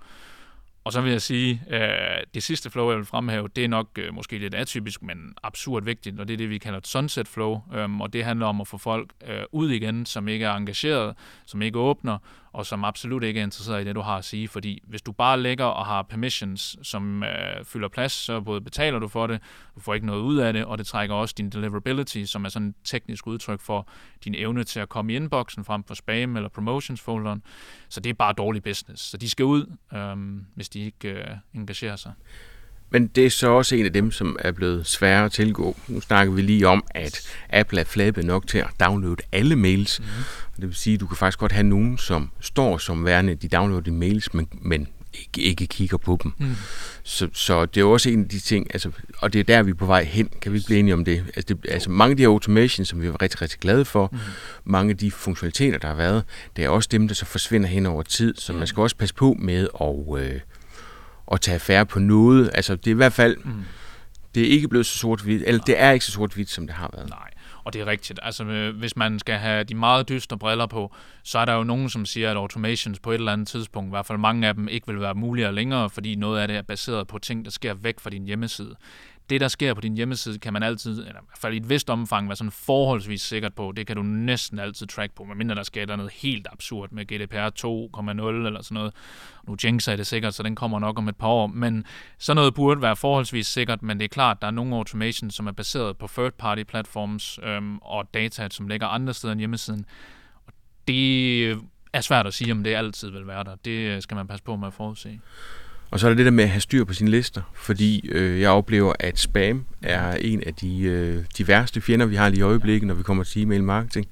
Og så vil jeg sige, at øh, det sidste flow, jeg vil fremhæve, det er nok øh, måske lidt atypisk, men absurd vigtigt, og det er det, vi kalder et sunset flow, øhm, og det handler om at få folk øh, ud igen, som ikke er engageret, som ikke åbner, og som absolut ikke er interesseret i det, du har at sige. Fordi hvis du bare lægger og har permissions, som øh, fylder plads, så både betaler du for det, du får ikke noget ud af det, og det trækker også din deliverability, som er sådan et teknisk udtryk for din evne til at komme i inboxen frem for spam eller promotions folderen. Så det er bare dårlig business. Så de skal ud, øh, hvis de ikke øh, engagerer sig. Men det er så også en af dem, som er blevet sværere at tilgå. Nu snakker vi lige om, at Apple er flabet nok til at downloade alle mails. Mm-hmm. Det vil sige, at du kan faktisk godt have nogen, som står som værende, de downloader mails, men, men ikke, ikke kigger på dem. Mm. Så, så det er også en af de ting, altså, og det er der, vi er på vej hen. Kan vi ikke blive enige om det? Altså, det, altså mange af de her automations, som vi er rigtig, rigtig glade for, mm. mange af de funktionaliteter, der har været, det er også dem, der så forsvinder hen over tid, så mm. man skal også passe på med at... Øh, at tage affære på noget. Altså, det er i hvert fald... Mm. Det er ikke blevet så sort-hvidt, eller det er ikke så sort-hvidt, som det har været. Nej, og det er rigtigt. Altså, øh, hvis man skal have de meget dystre briller på, så er der jo nogen, som siger, at automations på et eller andet tidspunkt, i hvert fald mange af dem, ikke vil være mulige længere, fordi noget af det er baseret på ting, der sker væk fra din hjemmeside det, der sker på din hjemmeside, kan man altid, eller i hvert fald i et vist omfang, være sådan forholdsvis sikkert på. Det kan du næsten altid track på, medmindre der sker der noget helt absurd med GDPR 2.0 eller sådan noget. Nu jinxer jeg det sikkert, så den kommer nok om et par år, men sådan noget burde være forholdsvis sikkert, men det er klart, der er nogle automation, som er baseret på third-party platforms øhm, og data, som ligger andre steder end hjemmesiden. Og det er svært at sige, om det altid vil være der. Det øh, skal man passe på med at forudse. Og så er der det der med at have styr på sine lister, fordi øh, jeg oplever, at spam er en af de, øh, de værste fjender, vi har lige i øjeblikket, når vi kommer til e-mail marketing.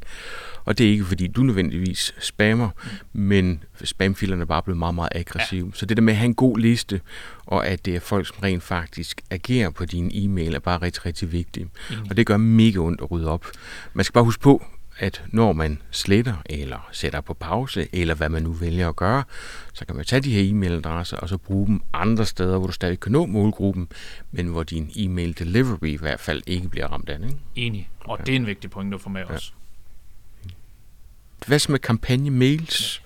Og det er ikke, fordi du nødvendigvis spammer, men spamfilerne er bare blevet meget, meget aggressive. Ja. Så det der med at have en god liste, og at det er folk, som rent faktisk agerer på din e-mail, er bare rigtig, rigtig vigtigt. Mm. Og det gør mega ondt at rydde op. Man skal bare huske på, at når man sletter eller sætter på pause, eller hvad man nu vælger at gøre, så kan man tage de her e-mailadresser og så bruge dem andre steder, hvor du stadig kan nå målgruppen, men hvor din e-mail delivery i hvert fald ikke bliver ramt af. Ikke? Enig, og ja. det er en vigtig point, du får med ja. os. Hvad så med kampagne-mails?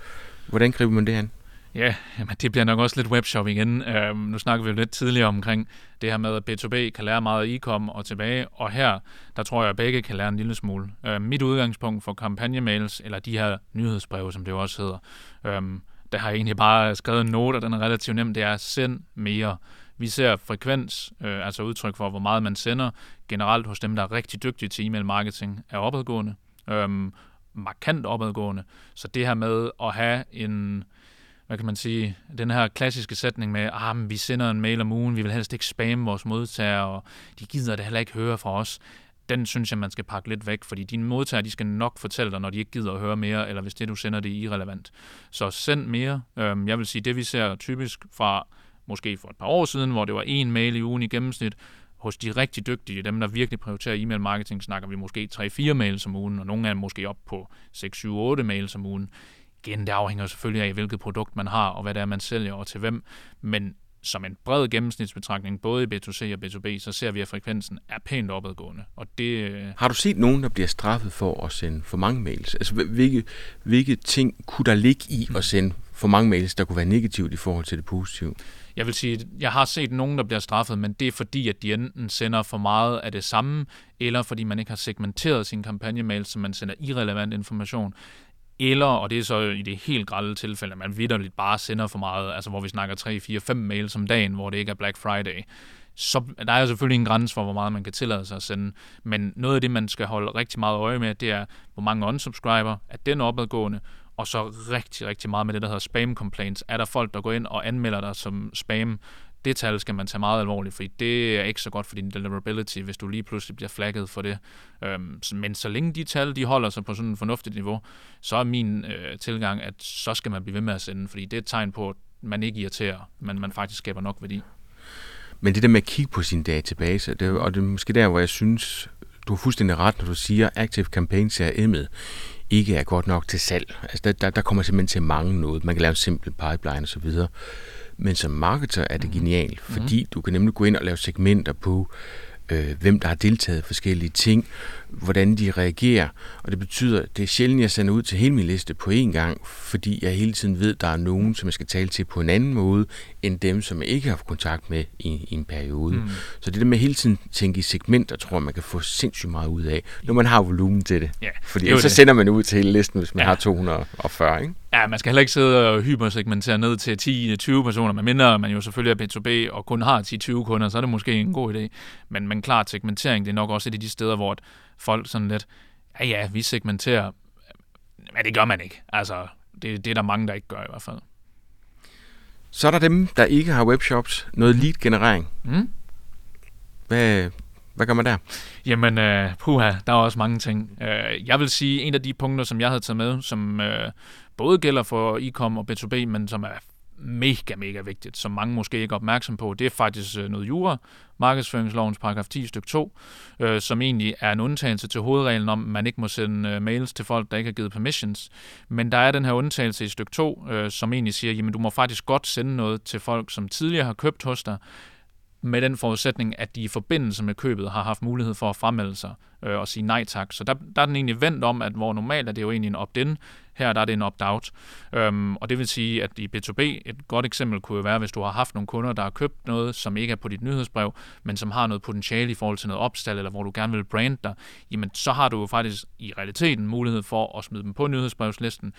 Hvordan griber man det an? Ja, jamen det bliver nok også lidt webshopping igen. Øhm, nu snakker vi jo lidt tidligere omkring det her med, at B2B kan lære meget af e-com og tilbage, og her, der tror jeg, at begge kan lære en lille smule. Øhm, mit udgangspunkt for kampagnemails, eller de her nyhedsbreve, som det jo også hedder, øhm, der har jeg egentlig bare skrevet en note, og den er relativt nem, det er send mere. Vi ser frekvens, øh, altså udtryk for, hvor meget man sender, generelt hos dem, der er rigtig dygtige til e-mail marketing, er opadgående. Øhm, markant opadgående. Så det her med at have en, hvad kan man sige, den her klassiske sætning med, ah, men vi sender en mail om ugen, vi vil helst ikke spamme vores modtagere, og de gider det heller ikke høre fra os. Den synes jeg, man skal pakke lidt væk, fordi dine modtagere, de skal nok fortælle dig, når de ikke gider at høre mere, eller hvis det, du sender, det er irrelevant. Så send mere. Øhm, jeg vil sige, det vi ser typisk fra måske for et par år siden, hvor det var en mail i ugen i gennemsnit, hos de rigtig dygtige, dem der virkelig prioriterer e-mail marketing, snakker vi måske 3-4 mails om ugen, og nogle af dem måske op på 6-7-8 mails om ugen. Igen, det afhænger selvfølgelig af, hvilket produkt man har, og hvad det er, man sælger, og til hvem. Men som en bred gennemsnitsbetragtning, både i B2C og B2B, så ser vi, at frekvensen er pænt opadgående. Og det, øh, Har du set nogen, der bliver straffet for at sende for mange mails? Altså, hvilke, hvilke ting kunne der ligge i at sende for mange mails, der kunne være negativt i forhold til det positive? Jeg vil sige, jeg har set nogen, der bliver straffet, men det er fordi, at de enten sender for meget af det samme, eller fordi man ikke har segmenteret sin kampagnemail, så man sender irrelevant information, eller, og det er så i det helt grælde tilfælde, at man vidderligt bare sender for meget, altså hvor vi snakker 3, 4, 5 mails om dagen, hvor det ikke er Black Friday, så der er selvfølgelig en grænse for, hvor meget man kan tillade sig at sende. Men noget af det, man skal holde rigtig meget øje med, det er, hvor mange unsubscriber, er den opadgående, og så rigtig, rigtig meget med det, der hedder spam complaints. Er der folk, der går ind og anmelder dig som spam? Det tal skal man tage meget alvorligt, fordi det er ikke så godt for din deliverability, hvis du lige pludselig bliver flagget for det. Øhm, men så længe de tal, de holder sig på sådan et fornuftigt niveau, så er min øh, tilgang, at så skal man blive ved med at sende, fordi det er et tegn på, at man ikke irriterer, men man faktisk skaber nok værdi. Men det der med at kigge på sin database, det, og det er måske der, hvor jeg synes, du har fuldstændig ret, når du siger, at Active Campaign CRM'et ikke er godt nok til salg. Altså der, der, der kommer simpelthen til mange noget. Man kan lave en simpel pipeline osv. Men som marketer er det mhm. genialt, fordi mm. du kan nemlig gå ind og lave segmenter på, øh, hvem der har deltaget i forskellige ting, hvordan de reagerer. Og det betyder, at det er sjældent, jeg sender ud til hele min liste på én gang, fordi jeg hele tiden ved, at der er nogen, som jeg skal tale til på en anden måde, end dem, som jeg ikke har haft kontakt med i, i en periode. Mm. Så det der med hele tiden tænke i segmenter, tror jeg, man kan få sindssygt meget ud af, når man har volumen til det. Ja, fordi det så det. sender man ud til hele listen, hvis man ja. har 240, ikke? Ja, man skal heller ikke sidde og hypersegmentere ned til 10-20 personer, medmindre man jo selvfølgelig er B2B og kun har 10-20 kunder, så er det måske en god idé. Men, men klart, segmentering det er nok også et af de steder, hvor folk sådan lidt, ja ja, vi segmenterer, men det gør man ikke. Altså, det, det er der mange, der ikke gør i hvert fald. Så er der dem, der ikke har webshops, noget lead-generering. Mm. Hvad, hvad gør man der? Jamen, uh, puha, der er også mange ting. Uh, jeg vil sige, en af de punkter, som jeg havde taget med, som uh, både gælder for e-com og B2B, men som er mega, mega vigtigt, som mange måske ikke er opmærksom på. Det er faktisk øh, noget jura, markedsføringslovens paragraf 10 stykke 2, øh, som egentlig er en undtagelse til hovedreglen om, at man ikke må sende øh, mails til folk, der ikke har givet permissions. Men der er den her undtagelse i stykke 2, øh, som egentlig siger, jamen du må faktisk godt sende noget til folk, som tidligere har købt hos dig, med den forudsætning, at de i forbindelse med købet har haft mulighed for at fremmelde sig øh, og sige nej tak. Så der, der er den egentlig vendt om, at hvor normalt er det jo egentlig en opt-in, her der er det en opt-out. Øhm, og det vil sige, at i B2B, et godt eksempel kunne jo være, hvis du har haft nogle kunder, der har købt noget, som ikke er på dit nyhedsbrev, men som har noget potentiale i forhold til noget opstal, eller hvor du gerne vil brande dig, jamen så har du jo faktisk i realiteten mulighed for at smide dem på nyhedsbrevslisten,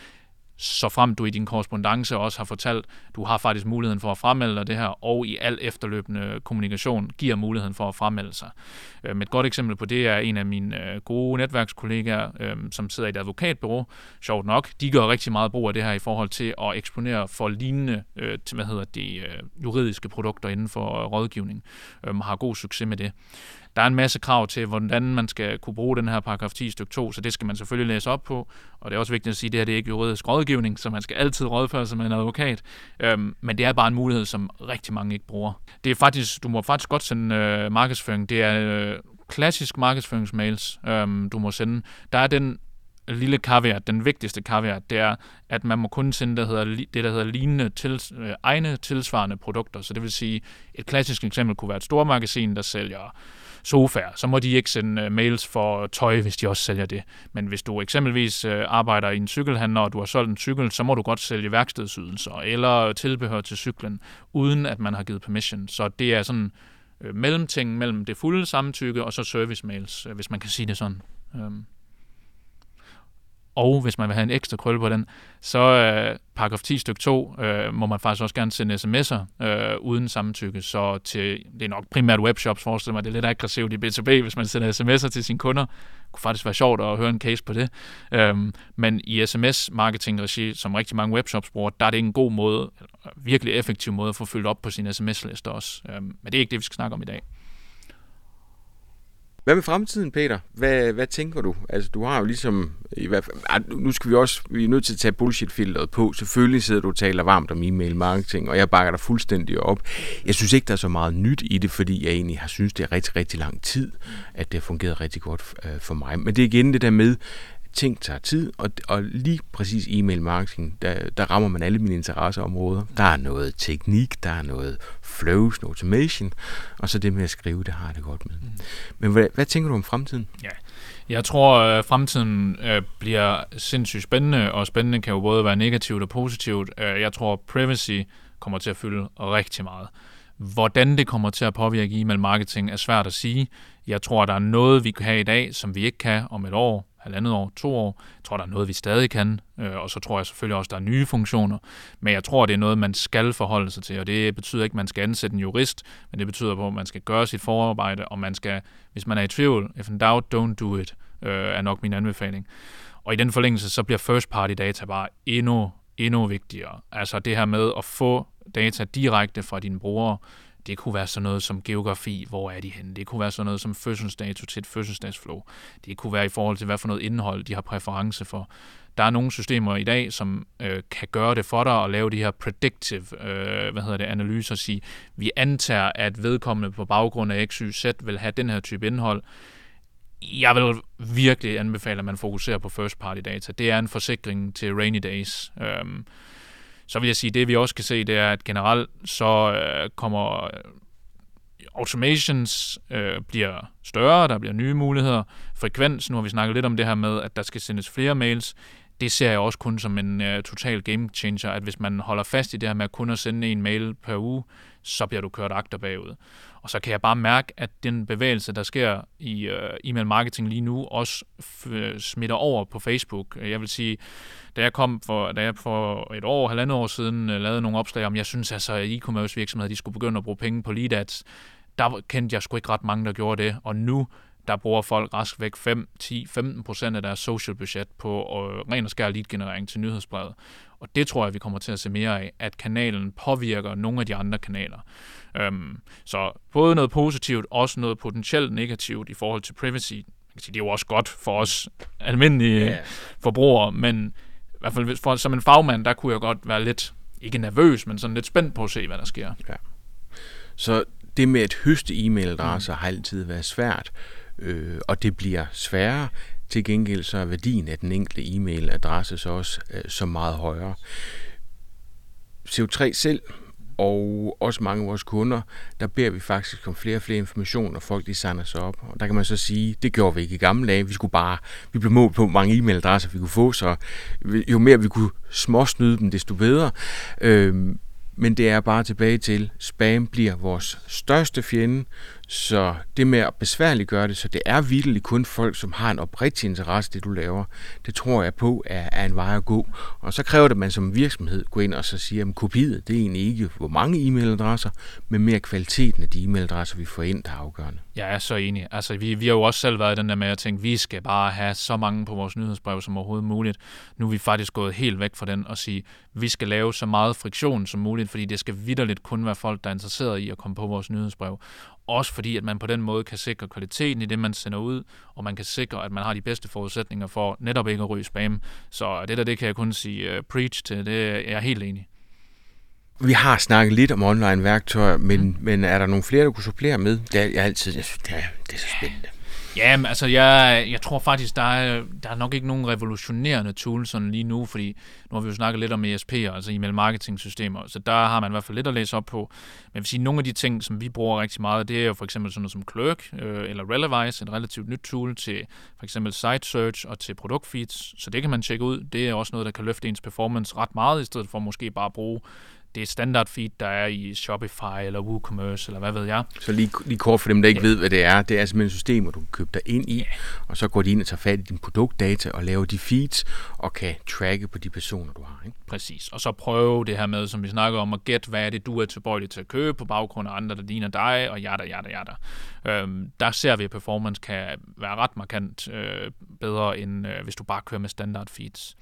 så frem du i din korrespondence også har fortalt, du har faktisk muligheden for at fremmelde dig det her, og i al efterløbende kommunikation giver muligheden for at fremmelde sig. Øhm, et godt eksempel på det er en af mine øh, gode netværkskollegaer, øhm, som sidder i et advokatbureau, sjovt nok. De gør rigtig meget brug af det her i forhold til at eksponere for lignende øh, til, hvad hedder det, øh, juridiske produkter inden for øh, rådgivning, øhm, har god succes med det. Der er en masse krav til, hvordan man skal kunne bruge den her paragraf 10 stykke 2, så det skal man selvfølgelig læse op på. Og det er også vigtigt at sige, at det her det er ikke juridisk rådgivning, så man skal altid rådføre sig med en advokat. Øhm, men det er bare en mulighed, som rigtig mange ikke bruger. Det er faktisk, du må faktisk godt sende øh, markedsføring. Det er øh, klassisk markedsføringsmails, øhm, du må sende. Der er den lille caveat, den vigtigste caveat, det er, at man må kun sende det, hedder, det der hedder lignende til, øh, egne tilsvarende produkter. Så det vil sige, et klassisk eksempel kunne være et stormagasin, der sælger sofaer, så må de ikke sende øh, mails for tøj, hvis de også sælger det. Men hvis du eksempelvis øh, arbejder i en cykelhandler, og du har solgt en cykel, så må du godt sælge værkstedsydelser eller tilbehør til cyklen, uden at man har givet permission. Så det er sådan øh, mellemting mellem det fulde samtykke og så service mails, hvis man kan sige det sådan. Øhm. Og hvis man vil have en ekstra krølle på den, så øh, paragraf 10 stykke 2 øh, må man faktisk også gerne sende sms'er øh, uden samtykke. Så til, det er nok primært webshops, forestiller mig, det er lidt aggressivt i B2B, hvis man sender sms'er til sine kunder. Det kunne faktisk være sjovt at høre en case på det. Øhm, men i sms-marketing-regi, som rigtig mange webshops bruger, der er det en god måde, virkelig effektiv måde at få fyldt op på sin sms-liste også. Øhm, men det er ikke det, vi skal snakke om i dag. Hvad med fremtiden, Peter? Hvad, hvad tænker du? Altså, du har jo ligesom... I hvert fald, nu skal vi også... Vi er nødt til at tage bullshit-filteret på. Selvfølgelig sidder du og taler varmt om e-mail marketing, og jeg bakker dig fuldstændig op. Jeg synes ikke, der er så meget nyt i det, fordi jeg egentlig har synes, det er rigtig, rigtig lang tid, at det har fungeret rigtig godt øh, for mig. Men det er igen det der med, ting tager tid, og, og lige præcis e-mail marketing, der, der rammer man alle mine interesseområder. Der er noget teknik, der er noget flows, noget automation, og så det med at skrive, det har jeg det godt med. Mm. Men hvad, hvad tænker du om fremtiden? Ja, jeg tror, at øh, fremtiden øh, bliver sindssygt spændende, og spændende kan jo både være negativt og positivt. Øh, jeg tror, privacy kommer til at fylde rigtig meget. Hvordan det kommer til at påvirke e-mail marketing er svært at sige. Jeg tror, der er noget, vi kan have i dag, som vi ikke kan om et år, halvandet år, to år. Jeg tror, der er noget, vi stadig kan, øh, og så tror jeg selvfølgelig også, der er nye funktioner. Men jeg tror, det er noget, man skal forholde sig til, og det betyder ikke, at man skal ansætte en jurist, men det betyder på, at man skal gøre sit forarbejde, og man skal, hvis man er i tvivl, if in doubt, don't do it, øh, er nok min anbefaling. Og i den forlængelse, så bliver first party data bare endnu, endnu vigtigere. Altså det her med at få data direkte fra dine brugere, det kunne være sådan noget som geografi, hvor er de henne? Det kunne være sådan noget som fødselsdato til et fødselsdagsflow. Det kunne være i forhold til, hvad for noget indhold de har præference for. Der er nogle systemer i dag, som øh, kan gøre det for dig og lave de her predictive øh, hvad hedder det, analyser og sige, vi antager, at vedkommende på baggrund af X, Y, Z vil have den her type indhold. Jeg vil virkelig anbefale, at man fokuserer på first party data. Det er en forsikring til rainy days. Øh, så vil jeg sige, det vi også kan se, det er, at generelt så øh, kommer øh, automations øh, bliver større, der bliver nye muligheder. Frekvens, nu har vi snakket lidt om det her med, at der skal sendes flere mails. Det ser jeg også kun som en øh, total game changer, at hvis man holder fast i det her med kun at sende en mail per uge, så bliver du kørt agter bagud. Og så kan jeg bare mærke, at den bevægelse, der sker i øh, e-mail marketing lige nu, også f- øh, smitter over på Facebook. Jeg vil sige, da jeg kom for, da jeg for et år, halvandet år siden, uh, lavede nogle opslag om, jeg synes altså, at e-commerce virksomheder, de skulle begynde at bruge penge på lead ads, der kendte jeg sgu ikke ret mange, der gjorde det. Og nu, der bruger folk rask væk 5, 10, 15 procent af deres social budget på uh, ren og skær lead-generering til nyhedsbrevet. Og det tror jeg, vi kommer til at se mere af, at kanalen påvirker nogle af de andre kanaler. Um, så både noget positivt, også noget potentielt negativt i forhold til privacy. Man kan sige, det er jo også godt for os almindelige yeah. forbrugere, men hvert fald for, som en fagmand, der kunne jeg godt være lidt, ikke nervøs, men sådan lidt spændt på at se, hvad der sker. Ja. Så det med at høste e-mailadresser mm. har altid været svært, øh, og det bliver sværere. Til gengæld så er værdien af den enkelte e-mailadresse så også øh, så meget højere. CO3 selv og også mange af vores kunder, der beder vi faktisk om flere og flere informationer, og folk de signer sig op. Og der kan man så sige, det gjorde vi ikke i gamle dage. Vi skulle bare, vi blev målt på, hvor mange e-mailadresser vi kunne få, så jo mere vi kunne småsnyde dem, desto bedre. Øhm, men det er bare tilbage til, spam bliver vores største fjende, så det med at besværliggøre det, så det er virkelig kun folk, som har en oprigtig interesse det, du laver, det tror jeg på er, er en vej at gå. Og så kræver det, at man som virksomhed går ind og så siger, at kopiet, det er egentlig ikke, hvor mange e-mailadresser, men mere kvaliteten af de e-mailadresser, vi får ind, der er afgørende. Jeg er så enig. Altså, vi, vi har jo også selv været den der med at tænke, vi skal bare have så mange på vores nyhedsbrev som overhovedet muligt. Nu er vi faktisk gået helt væk fra den og sige, vi skal lave så meget friktion som muligt, fordi det skal vidderligt kun være folk, der er interesseret i at komme på vores nyhedsbrev. Også fordi, at man på den måde kan sikre kvaliteten i det, man sender ud, og man kan sikre, at man har de bedste forudsætninger for netop ikke at ryge spam. Så det der, det kan jeg kun sige uh, preach til, det er jeg helt enig vi har snakket lidt om online-værktøjer, men, mm. men er der nogle flere, du kunne supplere med? Det er, jeg altid, jeg synes, det er, det er så spændende. Ja, men altså, jeg, jeg tror faktisk, der er, der er nok ikke nogen revolutionerende tools sådan lige nu, fordi nu har vi jo snakket lidt om ESP'er, altså e-mail marketing systemer, så der har man i hvert fald lidt at læse op på. Men jeg vil sige, nogle af de ting, som vi bruger rigtig meget, det er jo for eksempel sådan noget som Clerk øh, eller Relevise, et relativt nyt tool til for eksempel site search og til produktfeeds, så det kan man tjekke ud. Det er også noget, der kan løfte ens performance ret meget, i stedet for måske bare at bruge det standard feed, der er i Shopify eller WooCommerce, eller hvad ved jeg. Så lige, lige kort for dem, der ikke ja. ved, hvad det er. Det er simpelthen et system, hvor du kan købe dig ind i, ja. og så går de ind og tager fat i din produktdata og laver de feeds, og kan tracke på de personer, du har. Ikke? Præcis. Og så prøve det her med, som vi snakker om, at gætte, hvad er det, du er tilbøjelig til at købe på baggrund af andre, der ligner dig, og jada, jada, jada. Øhm, der ser vi, at performance kan være ret markant øh, bedre, end øh, hvis du bare kører med standard feeds.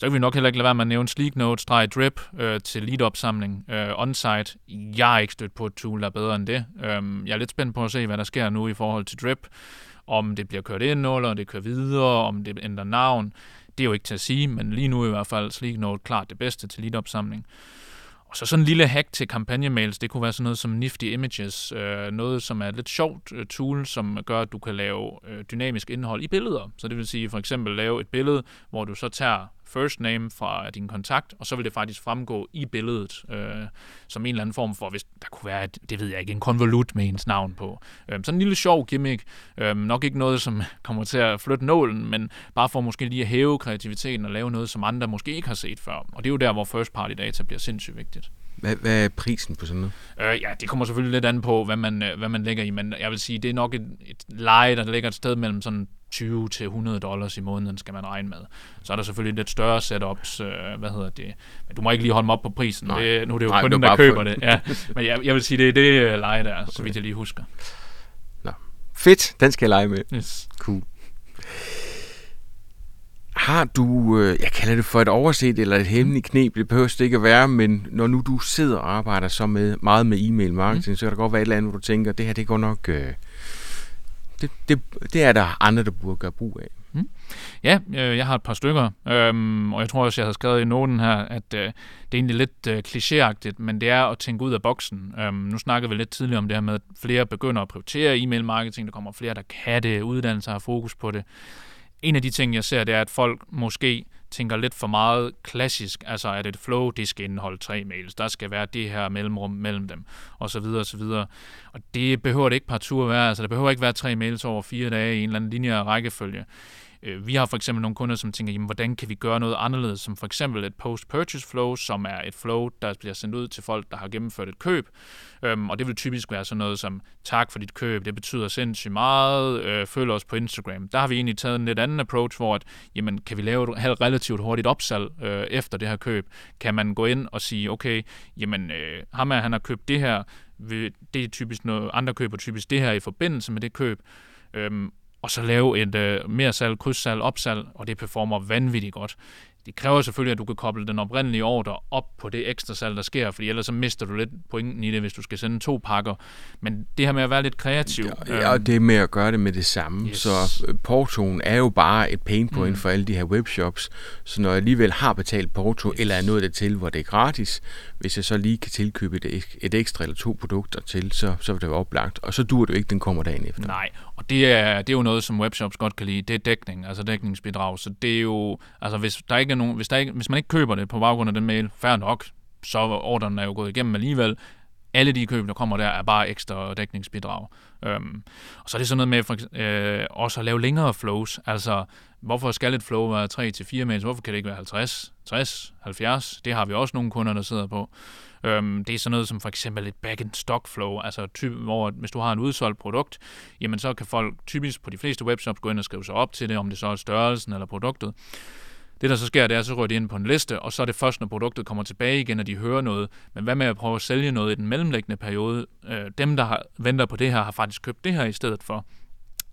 Så kan vi nok heller ikke lade være med at nævne Sleek Note-drip øh, til lead-opsamling øh, on-site. Jeg har ikke stødt på et tool, der er bedre end det. Øh, jeg er lidt spændt på at se, hvad der sker nu i forhold til drip. Om det bliver kørt ind, eller om det kører videre, om det ændrer navn. Det er jo ikke til at sige, men lige nu i hvert fald Sleek Note klart det bedste til lead-opsamling. Og så sådan en lille hack til kampagnemails, det kunne være sådan noget som Nifty Images, øh, noget som er et lidt sjovt øh, tool, som gør, at du kan lave øh, dynamisk indhold i billeder. Så det vil sige for eksempel lave et billede, hvor du så tager first name fra din kontakt, og så vil det faktisk fremgå i billedet øh, som en eller anden form for, hvis der kunne være, et, det ved jeg ikke, en konvolut med ens navn på. Øh, sådan en lille sjov gimmick. Øh, nok ikke noget, som kommer til at flytte nålen, men bare for måske lige at hæve kreativiteten og lave noget, som andre måske ikke har set før. Og det er jo der, hvor first party data bliver sindssygt vigtigt. Hvad, hvad er prisen på sådan noget? Øh, ja, det kommer selvfølgelig lidt an på, hvad man, øh, hvad man lægger i, men jeg vil sige, det er nok et, et leje, der ligger et sted mellem sådan 20 til 100 dollars i måneden skal man regne med. Så er der selvfølgelig lidt større setups, øh, hvad hedder det, men du må ikke lige holde mig op på prisen, Nej. det, nu er det jo Nej, kunden, der køber det. Ja, men jeg, jeg vil sige, det er det øh, leje der, okay. så vidt jeg lige husker. Nå. Fedt, den skal jeg lege med. Yes. Cool. Har du, øh, jeg kalder det for et overset eller et hemmeligt knep, det behøver det ikke at være, men når nu du sidder og arbejder så med, meget med e-mail marketing, mm. så kan der godt være et eller andet, hvor du tænker, det her det går nok, øh, det, det, det er der andre, der burde gøre brug af. Mm. Ja, øh, jeg har et par stykker, øhm, og jeg tror også, jeg har skrevet i noten her, at øh, det er egentlig lidt øh, klichéagtigt, men det er at tænke ud af boksen. Øhm, nu snakkede vi lidt tidligere om det her med, at flere begynder at prioritere e-mail marketing, der kommer flere, der kan det, uddannelser har fokus på det en af de ting, jeg ser, det er, at folk måske tænker lidt for meget klassisk, altså at et flow, det skal indeholde tre mails, der skal være det her mellemrum mellem dem, og så videre, og så videre. Og det behøver det ikke partout at være, altså der behøver ikke være tre mails over fire dage i en eller anden linje rækkefølge. Øh, vi har for eksempel nogle kunder, som tænker, jamen, hvordan kan vi gøre noget anderledes, som for eksempel et post-purchase flow, som er et flow, der bliver sendt ud til folk, der har gennemført et køb. Øhm, og det vil typisk være sådan noget som, tak for dit køb, det betyder sindssygt meget, øh, følg os på Instagram. Der har vi egentlig taget en lidt anden approach, hvor at, jamen, kan vi lave et relativt hurtigt opsalg øh, efter det her køb? Kan man gå ind og sige, okay, jamen, øh, ham her, han har købt det her, det er typisk noget, andre køber typisk det her i forbindelse med det køb. Øhm, og så lave et øh, mere salg, krydssalg, opsalg, og det performer vanvittigt godt. Det kræver selvfølgelig, at du kan koble den oprindelige ordre op på det ekstra salg, der sker, fordi ellers så mister du lidt pointen i det, hvis du skal sende to pakker. Men det her med at være lidt kreativ. Ja, ja og det med at gøre det med det samme. Yes. Så øh, portoen er jo bare et pain point mm. for alle de her webshops. Så når jeg alligevel har betalt porto, yes. eller er nået det til, hvor det er gratis, hvis jeg så lige kan tilkøbe et, et ekstra eller to produkter til, så, så vil det være oplagt. Og så dur det jo ikke, den kommer dagen efter. Nej, og det er, det er jo noget, som webshops godt kan lide. Det er dækning, altså dækningsbidrag. Så det er jo, altså hvis, der ikke er nogen, hvis, der ikke, hvis man ikke køber det på baggrund af den mail, fair nok, så ordren er jo gået igennem alligevel. Alle de køb, der kommer der, er bare ekstra dækningsbidrag. Øhm, og så er det sådan noget med for, øh, også at lave længere flows. Altså, hvorfor skal et flow være 3-4 mails? Hvorfor kan det ikke være 50, 60, 70? Det har vi også nogle kunder, der sidder på. Øhm, det er sådan noget som for eksempel et back-in-stock flow, altså typ, hvor hvis du har en udsolgt produkt, jamen så kan folk typisk på de fleste webshops gå ind og skrive sig op til det, om det så er størrelsen eller produktet. Det, der så sker, det er, så rører de ind på en liste, og så er det først, når produktet kommer tilbage igen, at de hører noget. Men hvad med at prøve at sælge noget i den mellemliggende periode? Øh, dem, der har, venter på det her, har faktisk købt det her i stedet for.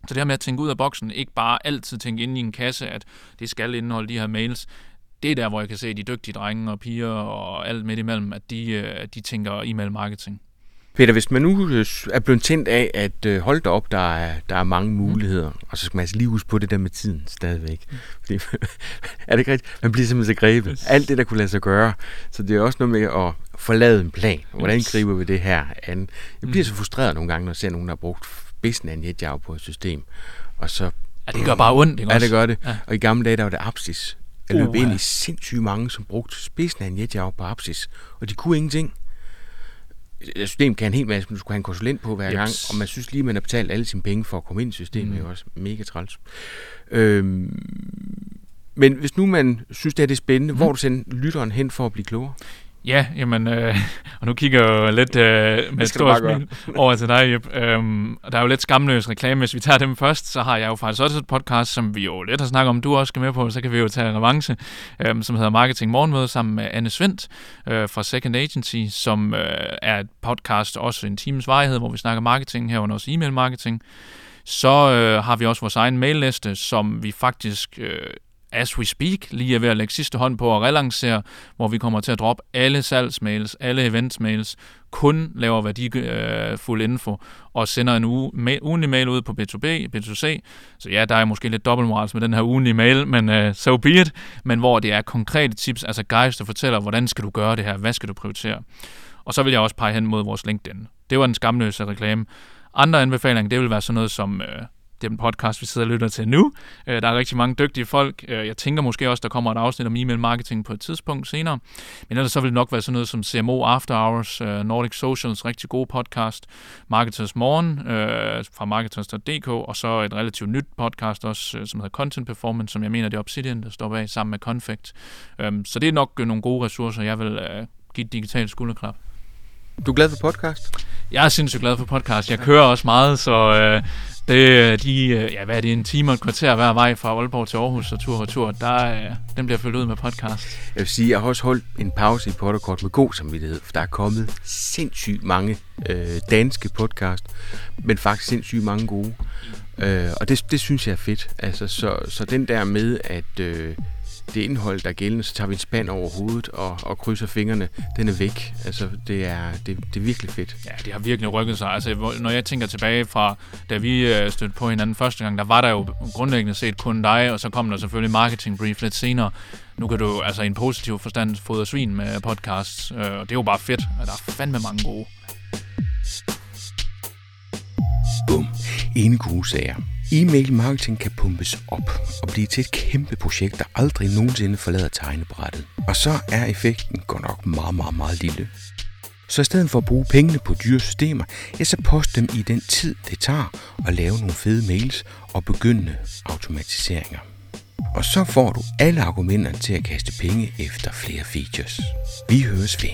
Så det her med at tænke ud af boksen, ikke bare altid tænke ind i en kasse, at det skal indeholde de her mails. Det er der, hvor jeg kan se de dygtige drenge og piger og alt midt imellem, at de, øh, de tænker e-mail marketing. Peter, hvis man nu øh, er blevet tændt af, at øh, hold da op, der er, der er mange mm. muligheder, mm. og så skal man altså lige huske på det der med tiden stadigvæk. Mm. Fordi, er det ikke rigtigt? Man bliver simpelthen så grebet. Yes. Alt det, der kunne lade sig gøre. Så det er også noget med at forlade en plan. Hvordan yes. griber vi det her an? Jeg bliver mm. så frustreret nogle gange, når jeg ser nogen, der har brugt spidsen af en jetjav på et system. Og så, ja, det gør bare ondt, ikke Ja, det gør det. Ja. Og i gamle dage, der var det apsis. Jeg løb uh, ind i sindssygt mange, som brugte spidsen af en jetjav på apsis. Og de kunne ingenting system kan en hel masse, men du skulle have en konsulent på hver yes. gang, og man synes lige, man har betalt alle sine penge for at komme ind i systemet, mm. er også mega træls. Øhm, men hvis nu man synes, det er det spændende, mm. hvor du sender lytteren hen for at blive klogere? Ja, jamen, øh, og nu kigger jeg lidt øh, med et stort smil over til dig, Jep. Øhm, der er jo lidt skamløs reklame. Hvis vi tager dem først, så har jeg jo faktisk også et podcast, som vi jo lidt har snakket om, du også skal med på, så kan vi jo tage revanche, øhm, som hedder Marketing Morgenmøde sammen med Anne Svendt øh, fra Second Agency, som øh, er et podcast, også en times varighed, hvor vi snakker marketing, herunder også e-mail marketing. Så øh, har vi også vores egen mailliste, som vi faktisk øh, as we speak, lige er ved at lægge sidste hånd på at relancere, hvor vi kommer til at droppe alle salgsmails, alle eventsmails, kun laver værdifuld info, og sender en uge, ma- ugenlig mail ud på B2B, B2C. Så ja, der er måske lidt dobbeltmorals med den her ugenlige mail, men uh, so be it. Men hvor det er konkrete tips, altså guides, der fortæller, hvordan skal du gøre det her, hvad skal du prioritere. Og så vil jeg også pege hen mod vores LinkedIn. Det var den skamløse reklame. Andre anbefalinger, det vil være sådan noget som uh, den podcast, vi sidder og lytter til nu. Øh, der er rigtig mange dygtige folk. Øh, jeg tænker måske også, der kommer et afsnit om e-mail marketing på et tidspunkt senere. Men ellers så vil det nok være sådan noget som CMO After Hours, øh, Nordic Socials, rigtig god podcast, Marketers Morgen fra marketers.dk, og så et relativt nyt podcast også, som hedder Content Performance, som jeg mener, det er Obsidian, der står bag sammen med Confect. så det er nok nogle gode ressourcer, jeg vil give et digitalt skulderklap. Du er glad for podcast? Jeg er sindssygt glad for podcast. Jeg kører også meget, så øh, det, øh, de, øh, ja, hvad er det, en time og et kvarter hver vej fra Aalborg til Aarhus og tur og tur, der, øh, den bliver fyldt ud med podcast. Jeg vil sige, jeg har også holdt en pause i Potterkort med god samvittighed, for der er kommet sindssygt mange øh, danske podcast, men faktisk sindssygt mange gode. Øh, og det, det synes jeg er fedt. Altså, så, så den der med, at øh, det indhold, der er gældende, så tager vi en spand over hovedet og, og krydser fingrene. Den er væk. Altså, det er, det, det er virkelig fedt. Ja, det har virkelig rykket sig. Altså, når jeg tænker tilbage fra, da vi øh, stødte på hinanden første gang, der var der jo grundlæggende set kun dig, og så kom der selvfølgelig marketing brief lidt senere. Nu kan du altså i en positiv forstand fodre svin med podcasts, øh, og det er jo bare fedt. Der er fandme mange gode. Bum. En gode sager. E-mail marketing kan pumpes op og blive til et kæmpe projekt, der aldrig nogensinde forlader tegnebrættet. Og så er effekten godt nok meget, meget, meget lille. Så i stedet for at bruge pengene på dyre systemer, ja, så post dem i den tid, det tager at lave nogle fede mails og begyndende automatiseringer. Og så får du alle argumenterne til at kaste penge efter flere features. Vi høres ved.